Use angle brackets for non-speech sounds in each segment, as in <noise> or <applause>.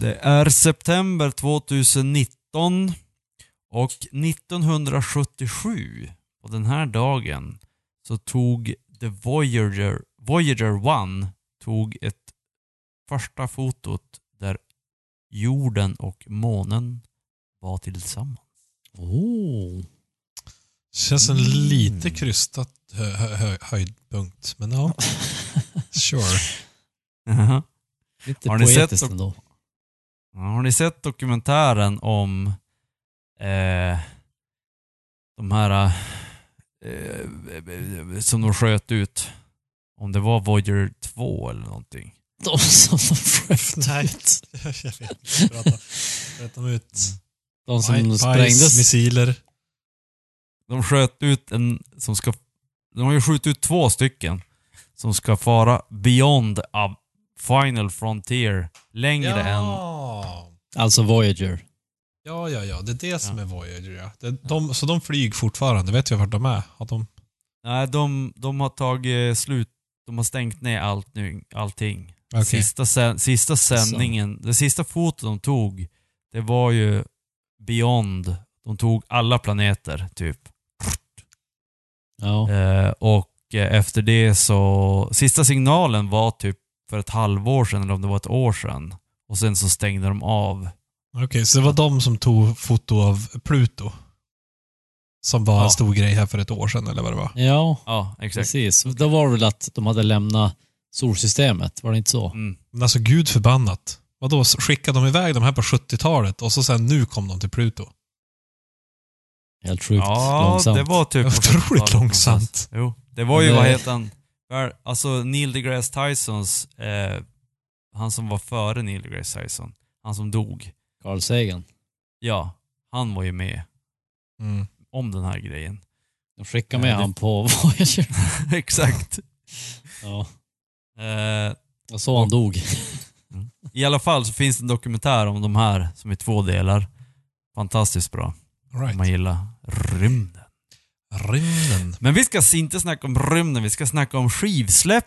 det är september 2019 och 1977 på den här dagen så tog The Voyager, Voyager 1 tog ett första fotot där jorden och månen var tillsammans. Oh. Känns en lite krystat hö hö hö höjdpunkt, men ja. <laughs> Sure. Lite Har ni sett poetiskt dok- ändå. Har ni sett dokumentären om eh, de här eh, som de sköt ut? Om det var Voyager 2 eller någonting. De som de sköt <laughs> ut. Jag vet inte. Berätta, berätta ut. De som Paj- sprängdes. missiler. De sköt ut en som ska... De har ju skjutit ut två stycken som ska fara beyond a final frontier. Längre än... Ja. Alltså Voyager. ja, ja, ja. Det är det som är Voyager, ja. Det, de, så de flyger fortfarande. Vet vi vart de är? Har de... Nej, de, de har tagit slut. De har stängt ner allt nu, allting. Okej. Sista, sista sändningen, det sista fotot de tog, det var ju Beyond. De tog alla planeter, typ. Ja. Eh, och efter det så, sista signalen var typ för ett halvår sedan, eller om det var ett år sedan. Och sen så stängde de av. Okej, så det var de som tog foto av Pluto? Som var Ja. en stor grej här för ett år sedan, eller vad det var? ja, Ja, exakt. precis. Då var det väl att de hade lämnat solsystemet, var det inte så? Mm. Men alltså, gud förbannat. Vadå, skickade de iväg de här på 70-talet och så sen nu kom de till Pluto? Helt sjukt Ja, långsamt. det var typ... Otroligt 70-talet långsamt. Jo. Det var ju, det- vad heter han? Alltså Neil deGrasse Tysons, eh, han som var före Neil deGrasse Tyson, han som dog. Carl Sagan. Ja, han var ju med Mm. om den här grejen. De skickade med Ja, det- han på <laughs> Voyager. <laughs> Exakt. Ja. Eh, Och så han dog. I alla fall så finns det en dokumentär om de här som är två delar. Fantastiskt bra. All Om right. man gillar rymden. Rymden. Men vi ska inte snacka om rymden, vi ska snacka om skivsläpp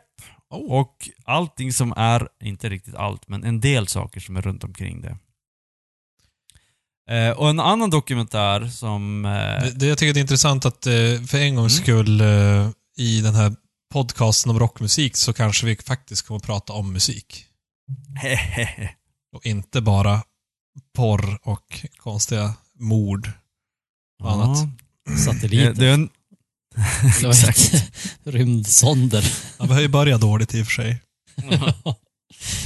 Oh. och allting som är, inte riktigt allt, men en del saker som är runt omkring det. Eh, och en annan dokumentär som... Eh, Det, det jag tycker det är intressant att eh, för en gångs Mm. skull eh, i den här podcasten om rockmusik så kanske vi faktiskt kommer att prata om musik. <laughs> Och inte bara porr och konstiga mord och annat. Satelliter. det, är en, det? <laughs> Rymdsonder. Ja, vi har ju börjat dåligt i och för sig. <laughs>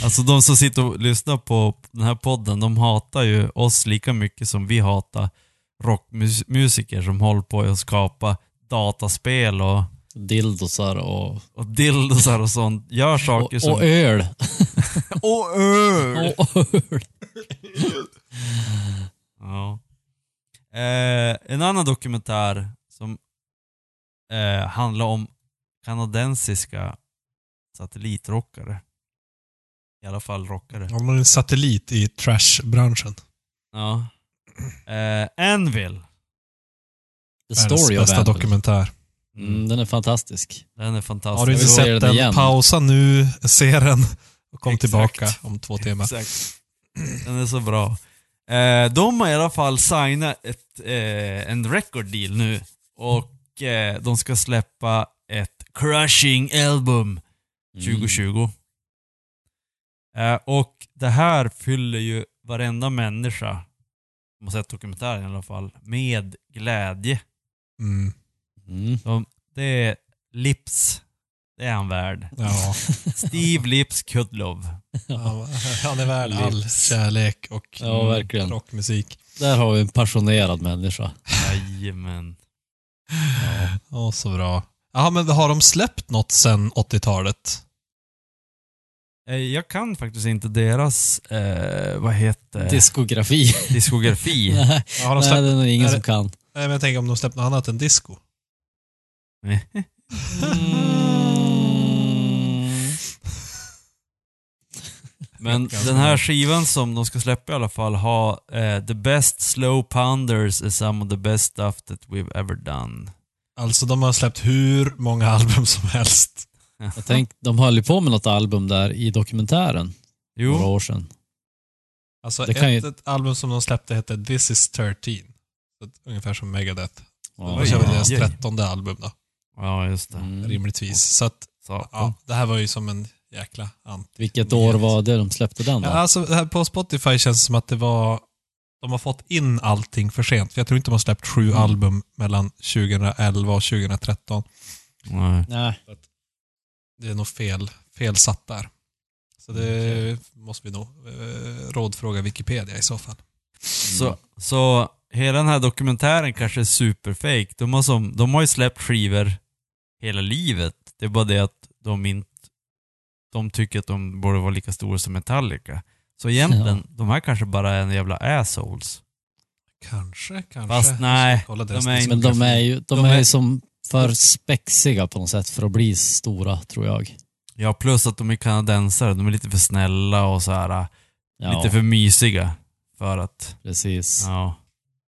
Alltså de som sitter och lyssnar på den här podden, de hatar ju oss lika mycket som vi hatar rockmusiker som håller på att skapa dataspel och, Dildosar och, och dildosar och sånt. Gör saker och, som... och öl. <laughs> och öl! Och öl. Ja. Eh, en annan dokumentär som eh, handlar om kanadensiska satellitrockare. I alla fall rockare. Om man är en satellit i trashbranschen. Ja. Eh, Anvil. The Story bästa Anvil. dokumentär. Mm, den är fantastisk. Den är fantastisk. Har du inte sett den den, igen. pausa nu, se den och kom Exakt. tillbaka om två timmar. Exakt. Den är så bra. Eh, de har i alla fall signat ett, eh, en record deal nu. Och eh, de ska släppa ett crushing album 2020. Eh, och det här fyller ju varenda människa, som har sett dokumentären i alla fall, med glädje. Mm. Mm. De, det är Lips, det är han värd. Ja. Steve Lips Kudlov. Ja, han är värd all kärlek och Ja, verkligen. rockmusik. Där har vi en passionerad människa. Jajamän. Ja. Ja, så bra. Ja, men har de släppt något sen 80-talet? Eh, Jag kan faktiskt inte deras, eh, vad heter Diskografi. diskografi. <laughs> Nej, har de nej, släppt, det är nog ingen är som det- kan. nej, men jag tänker om de släppt något annat än disco. <laughs> Men den här skivan som de ska släppa i alla fall har eh, The best slow pounders is some of the best stuff that we've ever done. Alltså de har släppt hur många album som helst. Jag tänk, de höll ju på med något album där i dokumentären några Jo, år sedan. Alltså Det ett, ju- ett album som de släppte hette This is 13. Så att, ungefär som Megadeth. Ja, det kör väl deras trettonde album då, ja just det. Mm. rimligtvis. Så att, ja, det här var ju som en jäkla ant. Vilket år var det de släppte den då? Ja, alltså, här på Spotify känns det som att det var... De har fått in allting för sent. För jag tror inte de har släppt sju Mm. album mellan 2011 och 2013. Nej. Nej. Det är nog fel, fel satt där. Så det måste vi nog eh, rådfråga Wikipedia i så fall. Så, så hela den här dokumentären kanske är superfake. De har, som, de har ju släppt skivor hela livet. Det är bara det att de inte de tycker att de borde vara lika stora som Metallica. Så egentligen, de här kanske bara är en jävla assholes. Kanske, kanske. Fast nej, de är Men de är ju de De är är- som för spexiga på något sätt för att bli stora, tror jag. Ja, plus att de är kanadensare. De är lite för snälla och så här, Ja, lite för mysiga. För att, precis. ja.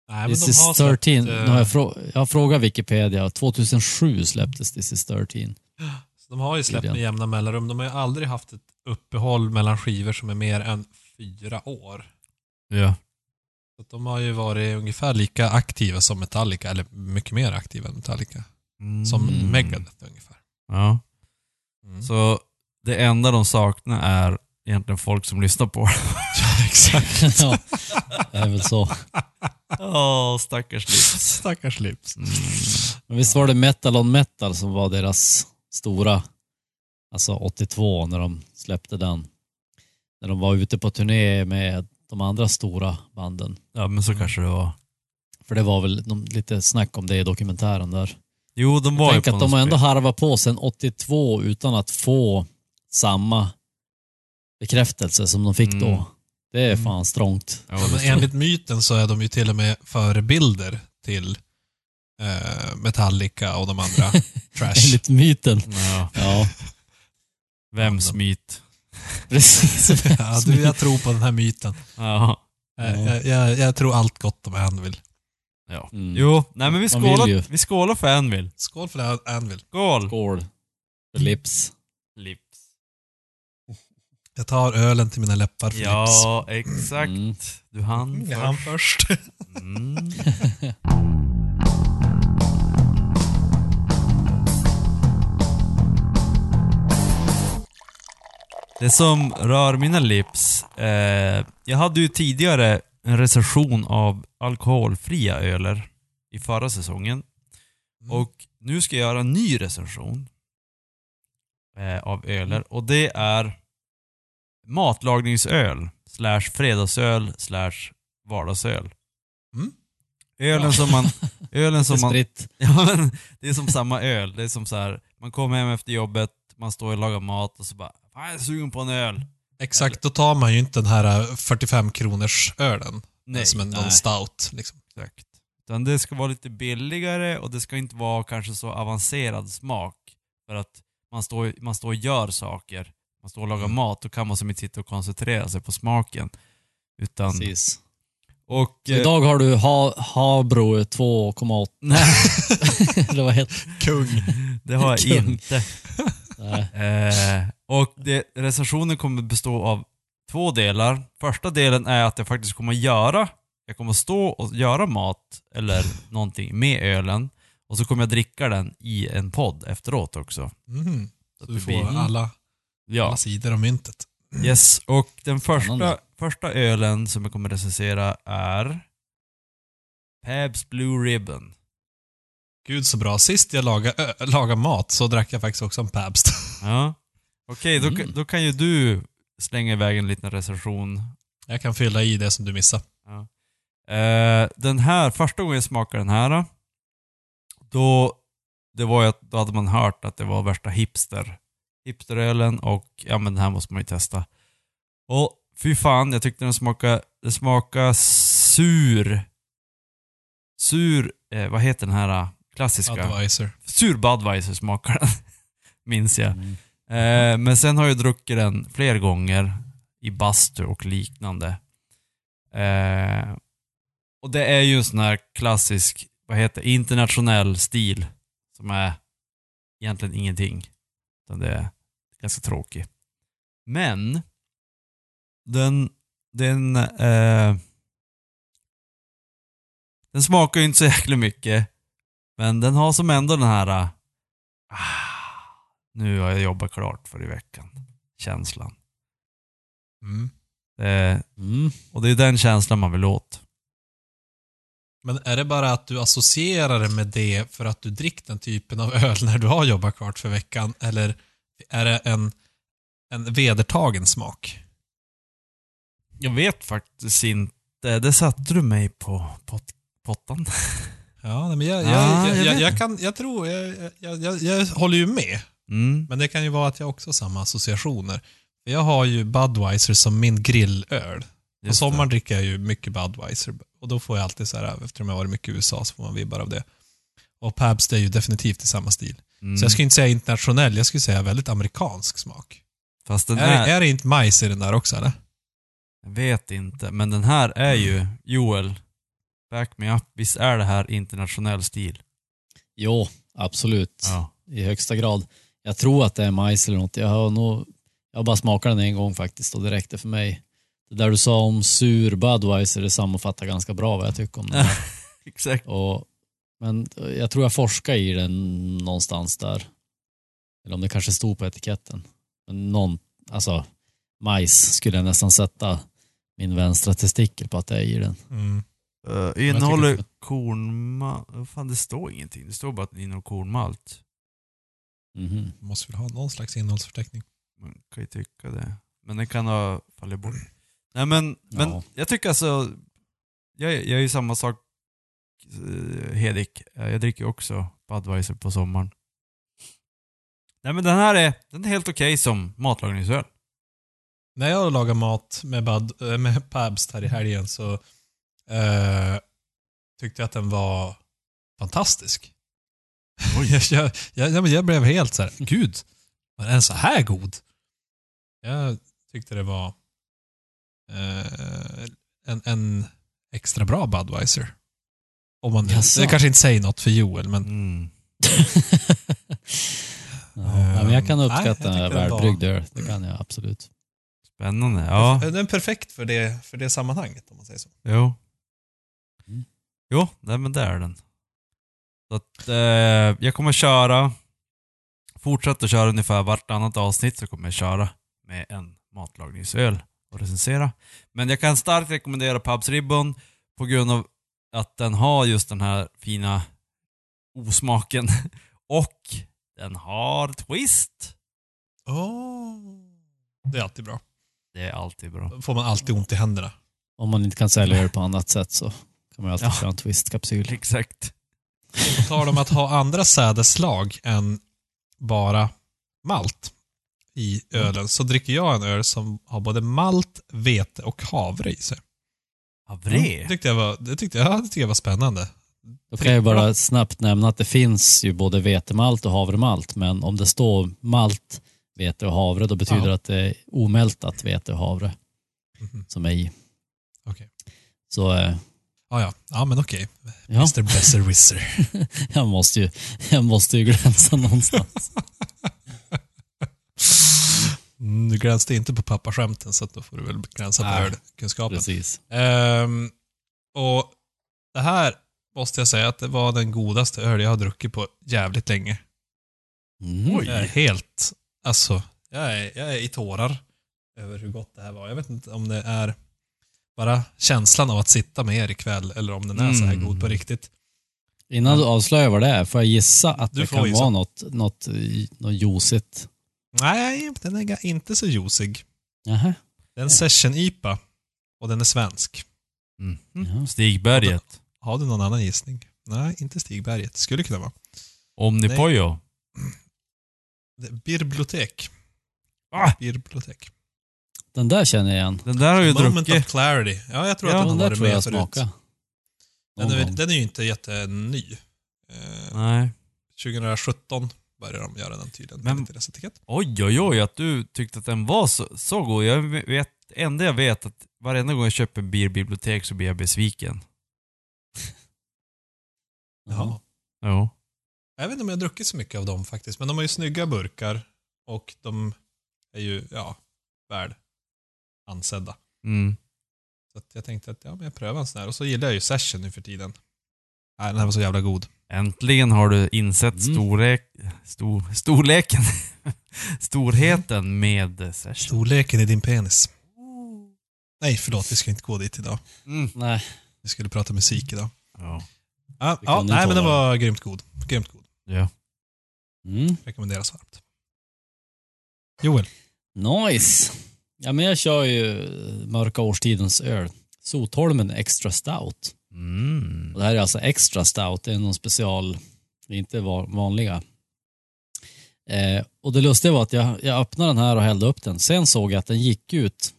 Nej, men This is har 13. släppt, Nu har jag, frå- jag har frågat Wikipedia. 2007 släpptes This is 13. De har ju släppt med jämna mellanrum. De har ju aldrig haft ett uppehåll mellan skivor som är mer än fyra år. Ja. Så de har ju varit ungefär lika aktiva som Metallica, eller mycket mer aktiva än Metallica. Som Mm. Megadeth ungefär. Ja. Mm. Så det enda de saknar är egentligen folk som lyssnar på <laughs> <laughs> Ja, exakt. <laughs> ja, det är väl så. Åh, stackars lips. Stackars Lips. Mm. Men visst var det Metal on Metal som var deras stora, alltså 82 när de släppte den. När de var ute på turné med de andra stora banden. Ja, men så kanske det var. För det var väl de, lite snack om det i dokumentären där. Jo, de var ju Tänk på att de har ändå harvat på sedan 82 utan att få samma bekräftelse som de fick Mm. då. Det är Mm. fan strångt. Ja, men enligt myten så är de ju till och med förebilder till eh, Metallica och de andra <laughs> trash. Enligt myten. Ja, Ja, vems myt? <laughs> precis. <laughs> ja, du, jag tror på den här myten. Ja. Eh, Jag, jag, jag tror allt gott om Anvil. ja. Mm. Jo, nej men vi skålar, vi skålar för Anvil. Skål för det Anvil. Skål! Skål. För lips. Lips. Jag tar ölen till mina läppar för lips. Ja, exakt. Mm. Du hann Jag hann först. först. Mm. Det som rör mina lips, eh, jag hade ju tidigare en recension av alkoholfria öler i förra säsongen. Mm. Och nu ska jag göra en ny recension eh, av öler och det är matlagningsöl slash fredagsöl slash vardagsöl. Mm. Ölen som man... <laughs> Ölen som man... <laughs> Ja, men det är som samma öl. Det är som så här, man kommer hem efter jobbet, man står och lagar mat och så bara jag är sugen på en öl. Exakt, då tar man ju inte den här eh, 45 kronors ölen. Nej, som en nej. stout. Liksom. Exakt. Utan det ska vara lite billigare och det ska inte vara kanske så avancerad smak. För att man står, man står och gör saker. Man står och lagar Mm. mat, då kan man som inte sitta och koncentrera sig på smaken. Utan... Precis. Och... Så eh, idag har du ha, Habro 2,8. Nej, Eller vad heter Kung. det har jag Kung. inte. Eh, och det, recensionen kommer bestå av två delar. Första delen är att jag faktiskt kommer göra, jag kommer stå och göra mat eller någonting med ölen. Och så kommer jag dricka den i en podd efteråt också. Mm. Så Så att du får blir- alla, Ja, alla sidor av myntet. yes. Och den första, första ölen som jag kommer recensera är Pabs Blue Ribbon. Gud så bra. Sist jag lagade, ö, lagade mat så drack jag faktiskt också en Pabst. Ja. Okej, då, Mm. då kan ju du slänga iväg en liten recension Jag kan fylla i det som du missade. Eh, den här, första gången jag smakade den här, då, det var ju att, då hade man hört att det var värsta hipster hipsterölen och ja men den här måste man ju testa. Och fy fan, jag tyckte den smakade, det smakar sur. Sur, eh, vad heter den här klassiska? Advisor. Sur Budweiser smakar den. <laughs> Minns jag. Mm. Eh, men sen har jag druckit den fler gånger i bastu och liknande. Eh, och det är ju en sån här klassisk, vad heter internationell stil som är egentligen ingenting. Utan det är ganska tråkig. Men den, den, eh, den smakar ju inte så jäkla mycket. Men den har som ändå den här, ah, nu har jag jobbat klart för i veckan. Känslan. Mm. Eh, Mm. och det är den känslan man vill åt. Men är det bara att du associerar det med det för att du dricker den typen av öl när du har jobbat klart för veckan? Eller är det en, en vedertagen smak? Jag vet faktiskt inte. Det satte du mig på pot pottan. <laughs> Ja, men jag, jag, Ja, jag, jag jag, kan, jag tror, jag, håller ju med. Mm. Men det kan ju vara att jag också har samma associationer. Jag har ju Budweiser som min grillöl. På sommaren dricker jag ju mycket Budweiser. Och då får jag alltid så här, eftersom jag har varit mycket i USA, så får man vibbar av det. Och Pabst är ju definitivt i samma stil. Mm. Så jag skulle inte säga internationell, jag skulle säga väldigt amerikansk smak. Fast den Är, är, är det inte majs i den där också eller? jag vet inte, men den här är ju, Joel, back me up, visst är det här internationell stil? Jo, absolut. Ja. I högsta grad. Jag tror att det är majs eller något. Jag har nog, jag har bara smakat den en gång faktiskt och det räckte för mig. Det där du sa om sur Budweiser, det sammanfattar ganska bra vad jag tycker om den. <laughs> Exakt. Och, men jag tror jag forskade i den någonstans där. Eller om det kanske stod på etiketten. Men någon, alltså majs skulle jag nästan sätta min vänstra testikel på att det är i den. Mm. Uh, innehåller att- kornmalt, fan det står ingenting. Det står bara att det innehåller kornmalt. Mhm. Måste väl ha någon slags innehållsförteckning. Man kan ju tycka det. Men den kan ha fallit bort. Nej men, men Ja. jag tycker alltså, jag, jag är ju samma sak eh, Hedik. Eh, Jag dricker också Budweiser på sommaren. Nej men den här är, den är helt okej som matlagningsöl. När jag lagar mat med, Bud, äh, med Pabst här i helgen så tyckte jag att den var fantastisk. <laughs> jag, jag, jag, jag, jag blev helt så här, gud, var den så här god? Jag tyckte det var eh, en, en extra bra Budweiser. Om man, Jaså? det kanske inte säger något för Joel, men Mm. <laughs> ja, men jag kan Nej, jag uppskatta tyckte den välbryggd öl. Det kan jag absolut. Spännande. Ja, den är perfekt för det, för det sammanhanget om man säger så. jo. Jo, nej men det är den. Så att, eh, jag kommer köra, fortsätta köra ungefär vartannat avsnitt så kommer jag köra med en matlagningsöl och recensera. Men jag kan starkt rekommendera Pubs Ribbon på grund av att den har just den här fina osmaken <laughs> och den har twist. Oh. Det är alltid bra. Det är alltid bra. Då får man alltid ont i händerna. Om man inte kan sälja öl på annat sätt så kan man ju alltid Ja. köra en twist-kapsyl. Exakt. På tal om att ha andra sädesslag än bara malt i ölen så dricker jag en öl som har både malt, vete och havre i sig. Havre. Det tyckte jag var, det tyckte jag, det tyckte jag var spännande. Då kan jag bara snabbt nämna att det finns ju både vetemalt och havremalt, men om det står malt, vete och havre, då betyder Ja. det att det är omältat vete och havre Mhm. som är i. Okej. Så eh, Ja, ja. Men okej. ja, Mr Besserwisser. <laughs> jag, måste ju, jag måste ju glänsa någonstans. Mm, du glänste inte på pappaskämten så då får du väl glänsa på Nej. ölkunskapen. Precis. Ehm, och det här måste jag säga att det var den godaste öl jag har druckit på jävligt länge. Mm. Jag är helt, alltså, jag är, jag är i tårar över hur gott det här var. Jag vet inte om det är bara känslan av att sitta med er ikväll eller om den är så här Mm. god på riktigt. Innan du avslöjar vad det är, får jag gissa att Du det kan gissa. vara något, något, något juicigt? Nej, den är inte så juicig. Jaha. Det är en session-IPA och den är svensk. Mm. Jaha. Stigberget. Har du någon annan gissning? Nej, inte Stigberget. Skulle kunna vara. Omnipojo. Bibliotek. Ah! Bibliotek. Den där känner jag igen. Den där har ju Moment druckit. of clarity. Ja, jag tror Ja, att Den den har varit med förut. Den är, den är ju inte jätteny. Eh, Nej. 2017 började de göra den tydligen. Men-. Oj, oj, oj, att du tyckte att den var så, så god. Jag vet, enda jag vet att varenda gång jag köper bierbibliotek så blir jag besviken. <laughs> Jaha. Jo. Jag vet inte om jag har druckit så mycket av dem faktiskt, men de har ju snygga burkar och de är ju, ja, väl ansedda. Mm. Så att jag tänkte att ja, men jag prövar en sån här och så gillar jag ju Session nu för tiden. Nej, den här var så jävla god. Äntligen har du insett Mm. storlek, stor, storleken, <laughs> storheten med session. Storleken i din penis. Nej, förlåt, vi ska inte gå dit idag. Mm. Nej, Vi skulle prata musik idag. Ja. Ja, ja nej men den var grymt god. Grymt god. ja. mm. Rekommenderas varmt. Joel. Nice. Ja, men jag kör ju mörka årstidens öl. Sotholmen Extra Stout. Mm. Och det här är alltså Extra Stout. Det är någon special, det är inte va- vanliga. Eh, och det lustiga var att jag, jag öppnade den här och hällde upp den. Sen såg jag att den gick ut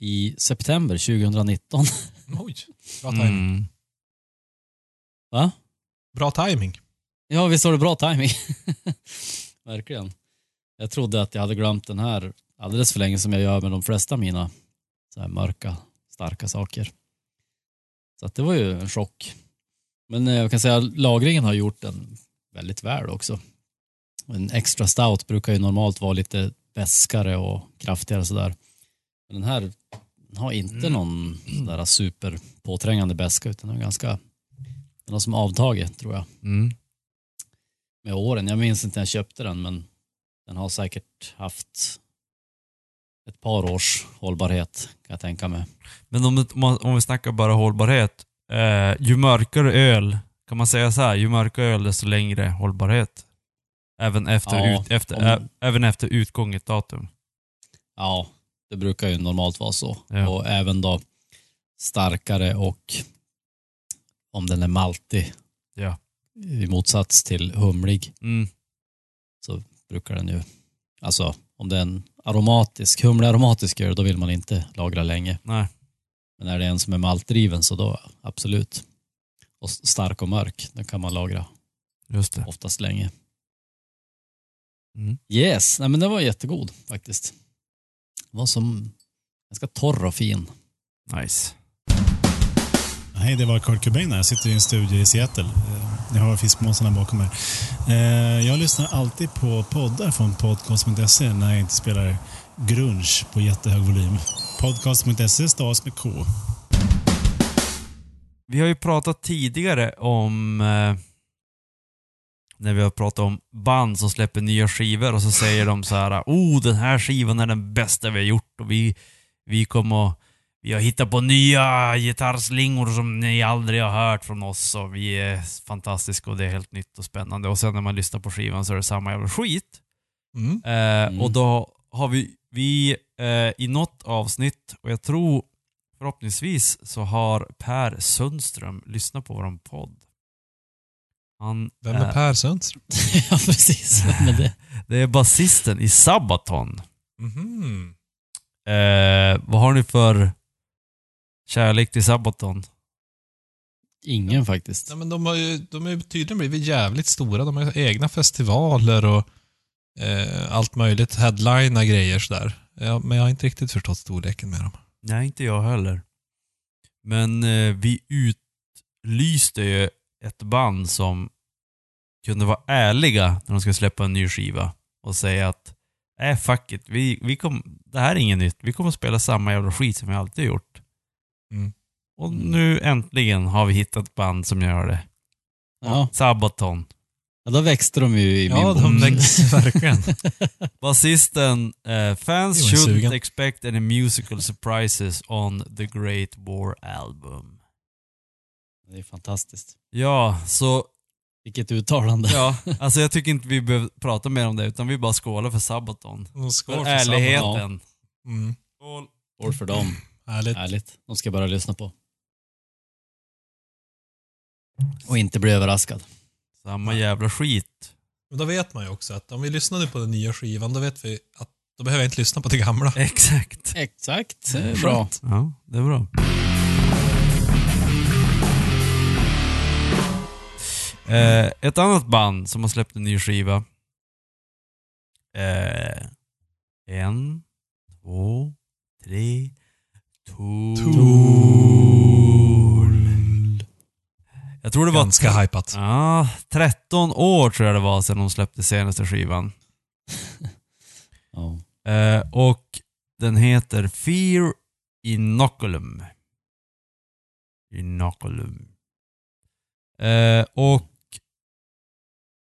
i september 2019. <laughs> Oj, bra timing. Mm. Va? Bra timing. Ja, visst var det bra timing. <laughs> Verkligen. Jag trodde att jag hade glömt den här alldeles för länge som jag gör med de flesta mina så här mörka, starka saker. Så att det var ju en chock. Men eh, jag kan säga att lagringen har gjort den väldigt väl också. En extra stout brukar ju normalt vara lite bäskare och kraftigare sådär. Men den här har inte Mm. någon sådär super påträngande bäska utan den är ganska, den har som avtagit tror jag Mm. med åren. Jag minns inte när jag köpte den men den har säkert haft ett par års hållbarhet kan jag tänka mig. Men om, om, vi snackar bara hållbarhet. Eh, ju mörkare öl, kan man säga så här, ju mörkare öl desto längre hållbarhet. Även efter, Ja, ut, efter, om- ä, även efter utgånget datum. Ja, det brukar ju normalt vara så. Ja. Och även då starkare och om den är maltig Ja. i motsats till humlig Mm. så brukar den ju, alltså om det är en aromatisk, humlig aromatisk öl då vill man inte lagra länge. Nej. Men är det en som är maltdriven så då absolut. Och stark och mörk, den kan man lagra Just det. oftast länge. Mm. Yes, nej men den var jättegod faktiskt. Den var som ganska torr och fin. Nice. Hej, det var Kurt Cobain här. Jag sitter i en studio i Seattle. Jag har fiskmåsarna bakom mig. Eh, Jag lyssnar alltid på poddar från podcast.se när jag inte spelar grunge på jättehög volym. Podcast.se stavas med K. Vi har ju pratat tidigare om eh, när vi har pratat om band som släpper nya skivor och så säger de så här Oh, den här skivan är den bästa vi har gjort och vi, vi kommer att- vi har hittat på nya gitarrslingor som ni aldrig har hört från oss och vi är fantastiska och det är helt nytt och spännande. Och sen när man lyssnar på skivan så är det samma jävla skit. Mm. Eh, Mm. Och då har vi, vi eh, i något avsnitt, och jag tror förhoppningsvis så har Per Sundström lyssnat på vår podd. Han, Vem är eh, Per Sundström? <laughs> ja, precis. Men det, Det är basisten i Sabaton. Mhm. Eh, vad har ni för kärlek till Sabaton? ingen faktiskt. Nej, men de har ju de ju tydligen blivit jävligt stora. De har egna festivaler och eh, allt möjligt. Headlina grejer sådär. Ja, men jag har inte riktigt förstått storleken med dem. Nej, inte jag heller. Men eh, vi utlyste ju ett band som kunde vara ärliga när de ska släppa en ny skiva och säga att nej fuck it, vi, vi kom, det här är inget nytt. Vi kommer spela samma jävla skit som vi alltid gjort. Mm. Och nu äntligen har vi hittat band som gör det. Ja, Sabaton. ja, då växte de ju i min Ja, de växer <laughs> verkligen. Basisten, eh, fans shouldn't sugen. expect any musical surprises on the Great War album. Det är fantastiskt. Ja, så Vilket uttalande. Ja, <laughs> alltså jag tycker inte vi behöver prata mer om det, utan vi bara skålar för Sabaton. Skål För för ärligheten. Mm. Ord för dem. Härligt. Härligt. De ska bara lyssna på. Och inte bli överraskad. Samma jävla skit. Men då vet man ju också att om vi lyssnar nu på den nya skivan, då vet vi att då behöver jag inte lyssna på det gamla. <laughs> Exakt. Exakt, det är bra. Ja, det är bra. Eh, ett annat band som har släppt en ny skiva. Eh, en, två, tre, Tool. Jag tror det var Ganska hypat. Ja, 13 år tror jag det var sedan de släppte senaste skivan. <laughs> Ja. Eh, och den heter Fear Inoculum. Inoculum. Eh, och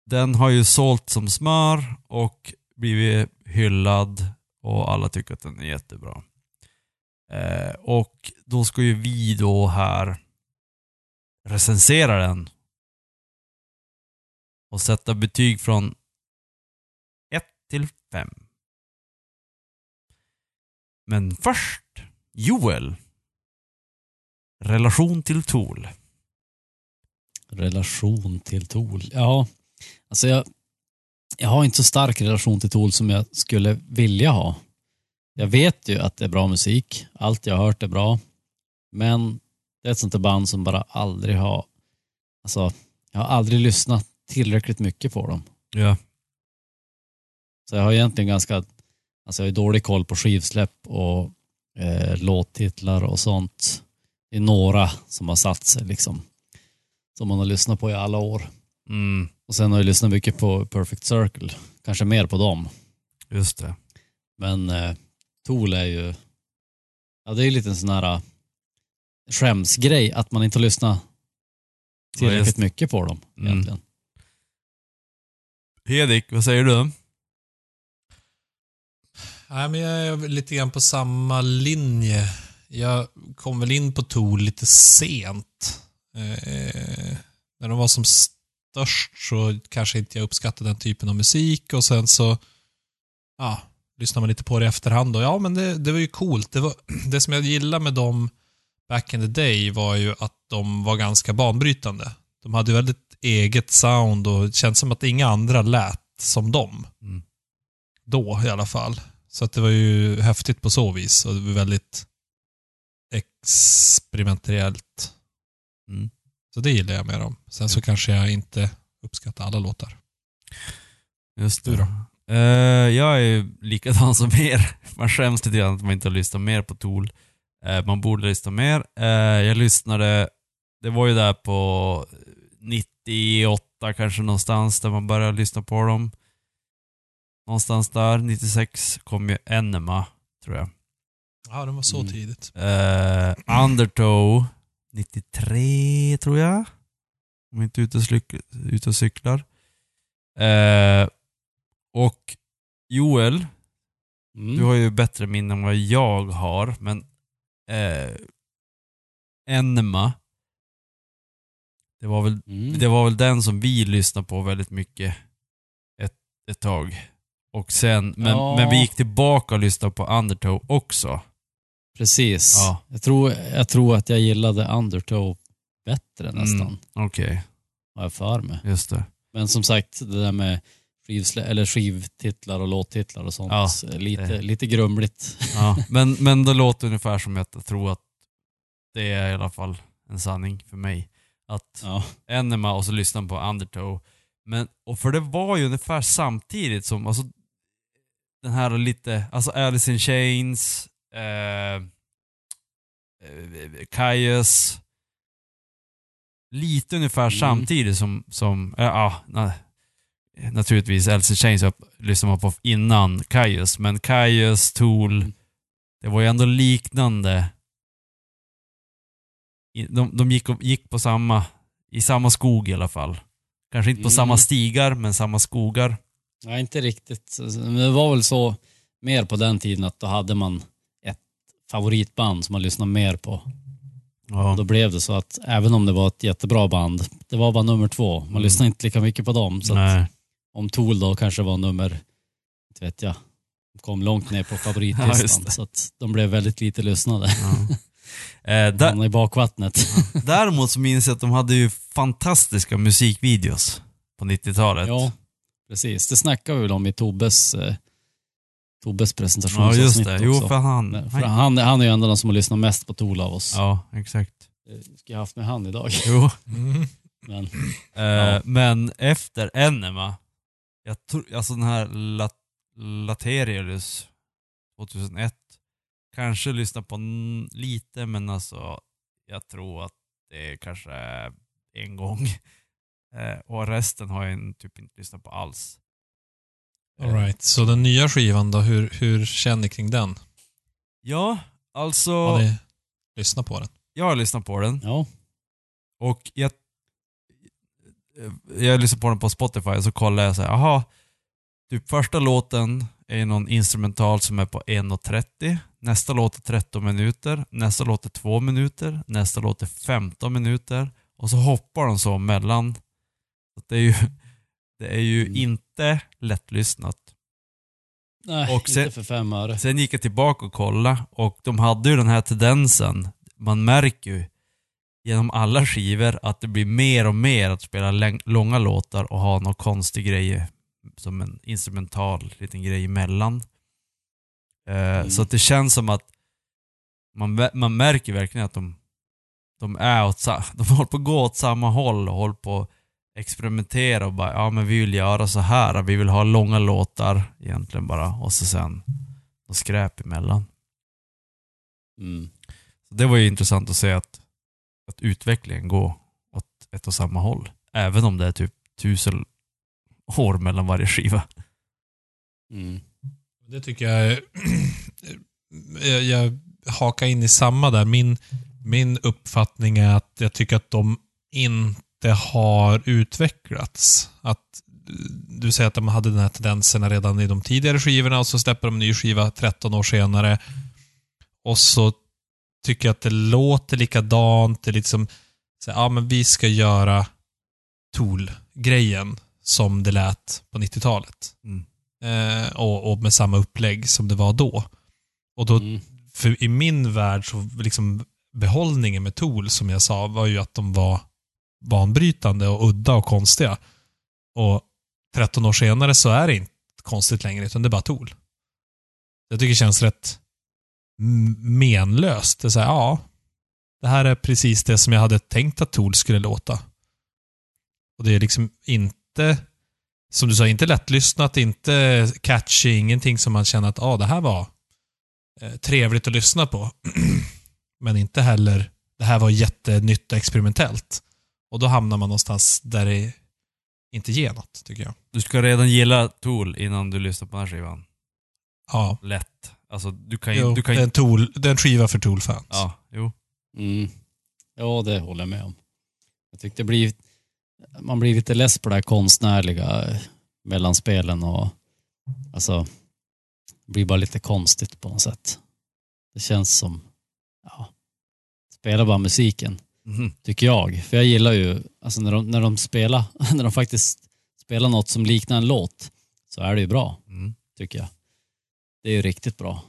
den har ju sålt som smör och blivit hyllad och alla tycker att den är jättebra. Eh, och då ska ju vi då här recensera den och sätta betyg från 1 till 5. Men först, Joel. Relation till Tool. Relation till Tool. Ja, alltså jag, jag har inte så stark relation till Tool som jag skulle vilja ha. Jag vet ju att det är bra musik. Allt jag har hört är bra. Men det är ett sånt där band som bara aldrig har... Alltså, jag har aldrig lyssnat tillräckligt mycket på dem. Ja. Så jag har egentligen ganska... Alltså jag har dålig koll på skivsläpp och eh, låttitlar och sånt. Det är några som har satt sig liksom. Som man har lyssnat på i alla år. Mm, Och sen har jag lyssnat mycket på Perfect Circle. Kanske mer på dem. just det. Men eh, Tool är ju... Ja, det är ju lite en sån här eh, skämsgrej att man inte har lyssnat Ja, tillräckligt just- mycket på dem Mm. egentligen. Hedik, vad säger du? Nej, men jag är lite grann på samma linje. Jag kom väl in på Tool lite sent. Eh, när de var som störst så kanske inte jag uppskattade den typen av musik och sen så ja, lyssnar man lite på det i efterhand och ja, men det, det var ju coolt. Det, var, <clears throat> det som jag gillade med dem back in the day var ju att de var ganska banbrytande. De hade ju väldigt eget sound och det känns som att inga andra lät som dem. Mm. Då i alla fall. Så att det var ju häftigt på så vis och det var väldigt experimentellt. Mm. Så det gillar jag med dem. Sen så kanske jag inte uppskattar alla låtar. Just Du det. då? Eh, jag är likadan <laughs> som er. Man skäms lite grann att man inte har lyssnat mer på Tool. Eh, man borde lyssna mer. Eh, jag lyssnade, det var ju där på 98 kanske någonstans där man började lyssna på dem. Någonstans där, 96, kom ju Enema, tror jag. Ja, de var så Mm. tidigt. Eh, Undertow 93 tror jag. Om jag inte är ute och, ute och cyklar. Eh, och Joel, Mm. du har ju bättre minne än vad jag har, men eh, Enema, det var, väl, Mm. det var väl den som vi lyssnade på väldigt mycket ett, ett tag. Och sen, men, Ja. men vi gick tillbaka och lyssnade på Undertow också. Precis. Ja. Jag, tror, jag tror att jag gillade Undertow bättre nästan. Mm, Okej, Har jag för mig. just det. Men som sagt, det där med skivslä- eller skivtitlar och låttitlar och sånt. Ja, lite, det- lite grumligt. Ja, <laughs> men, men det låter ungefär som att jag tror att det är i alla fall en sanning för mig. Att Ja. Enema och så lyssna på Undertow. Men, och för det var ju ungefär samtidigt som, alltså den här lite, alltså Alice in Chains, eh, eh, Kaius. Lite ungefär Mm. samtidigt som, som ja, ja, na, naturligtvis in Chains upp- lyssnade man på innan Kaius, men Kaius, Tool, Mm. det var ju ändå liknande. De, de gick, gick på samma, i samma skog i alla fall. Kanske inte på Mm. samma stigar, men samma skogar. Nej, inte riktigt. Det var väl så mer på den tiden att då hade man ett favoritband som man lyssnade mer på. Ja. Då blev det så att även om det var ett jättebra band, det var bara nummer två. Man Mm. lyssnade inte lika mycket på dem. Så att Nej. Om Tool då kanske var nummer, inte vet jag, de kom långt ner på <laughs> Ja, favoritlistan. det. så att de blev väldigt lite lyssnade. Ja. <laughs> Eh, där, i bakvattnet. däremot så minns jag att de hade ju fantastiska musikvideos på 90-talet. ja, Precis, det snackade vi väl om i Tobbes, eh, Tobbes Ja, presentationsavsnitt just det. Jo, för han... För han, han är ju ändå den som har lyssnat mest på Tool av oss. Ja, exakt. Eh, Skulle jag haft med han idag. Jo. Mm. <laughs> Men, Eh, Ja. Men efter Enema, jag tror, alltså den här Lat Laterius 2001, kanske lyssna på lite men alltså jag tror att det är kanske en gång. <laughs> Eh, och resten har jag typ inte lyssnat på alls. All right. Så den nya skivan då, hur, hur känner ni kring den? Ja, alltså Har ni lyssnat på den? jag har lyssnat på den ja. och jag jag lyssnade på den på Spotify och så kollade jag så här, aha, typ första låten är någon instrumental som är på 1.30, nästa låt är 13 minuter, nästa låt är 2 minuter, nästa låt är 15 minuter och så hoppar de så mellan. Så det är ju, <laughs> det är ju Mm. inte lättlyssnat. Nej, Och sen- inte för fem öre. Sen gick jag tillbaka och kollade och de hade ju den här tendensen, man märker ju genom alla skivor att det blir mer och mer att spela långa låtar och ha någon konstig grej som en instrumental liten grej emellan. Eh, Mm. Så att det känns som att man, man märker verkligen att de, de är åt, <laughs> de håller på att gå åt samma håll och håller på att experimentera och bara ja men vi vill göra så här, vi vill ha långa låtar egentligen bara och så sen och skräp emellan. Mm. Så det var ju intressant att se att, att utvecklingen går åt ett och samma håll. Även om det är typ tusen år mellan varje skiva. Mm. Det tycker jag... <clears throat> jag, jag hakar in i samma där. Min, min uppfattning är att jag tycker att de inte har utvecklats. Att du säger att de hade den här tendenserna redan i de tidigare skivorna och så släpper de en ny skiva 13 år senare. Och så tycker att det låter likadant. Det är lite som, så, här, ja men vi ska göra Tool-grejen som det lät på 90-talet. Mm. Eh, och, och med samma upplägg som det var då. Och då, Mm. för i min värld så liksom behållningen med Tool, som jag sa, var ju att de var banbrytande och udda och konstiga. Och 13 år senare så är det inte konstigt längre, utan det är bara Tool. Jag tycker det känns rätt menlöst. Det är så här, ja, det här är precis det som jag hade tänkt att Tool skulle låta. Och det är liksom inte, som du sa, inte lättlyssnat, inte catchy, ingenting som man känner att ah, det här var eh, trevligt att lyssna på. <clears throat> Men inte heller, det här var jättenytt och experimentellt. Och då hamnar man någonstans där det inte ger något, tycker jag. Du ska redan gilla Tool innan du lyssnar på den här skivan. Ja, Lätt. Alltså du kan ju... jo, du kan det, är ju en tool, det är en skiva för Tool-fans. ja, jo. Mm. Ja, det håller jag med om. Jag tyckte det blir, man blir lite less på det här konstnärliga eh, mellan spelen och alltså, det blir bara lite konstigt på något sätt. Det känns som, ja, spela bara musiken, Mhm. tycker jag. För jag gillar ju, alltså när de, när de spelar, <laughs> när de faktiskt spelar något som liknar en låt, så är det ju bra, Mm. tycker jag. Det är ju riktigt bra.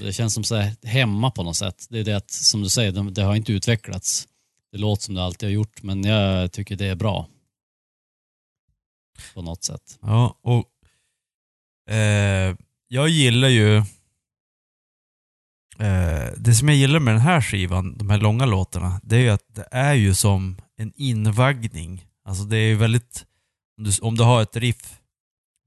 Det känns som så här hemma på något sätt. Det är det att, som du säger, det, det har inte utvecklats. Det låter som det alltid har gjort, men jag tycker det är bra. På något sätt. Ja, och eh, jag gillar ju eh, det som jag gillar med den här skivan, de här långa låtarna, det är ju att det är ju som en invaggning. Alltså det är ju väldigt, om du, om du har ett riff,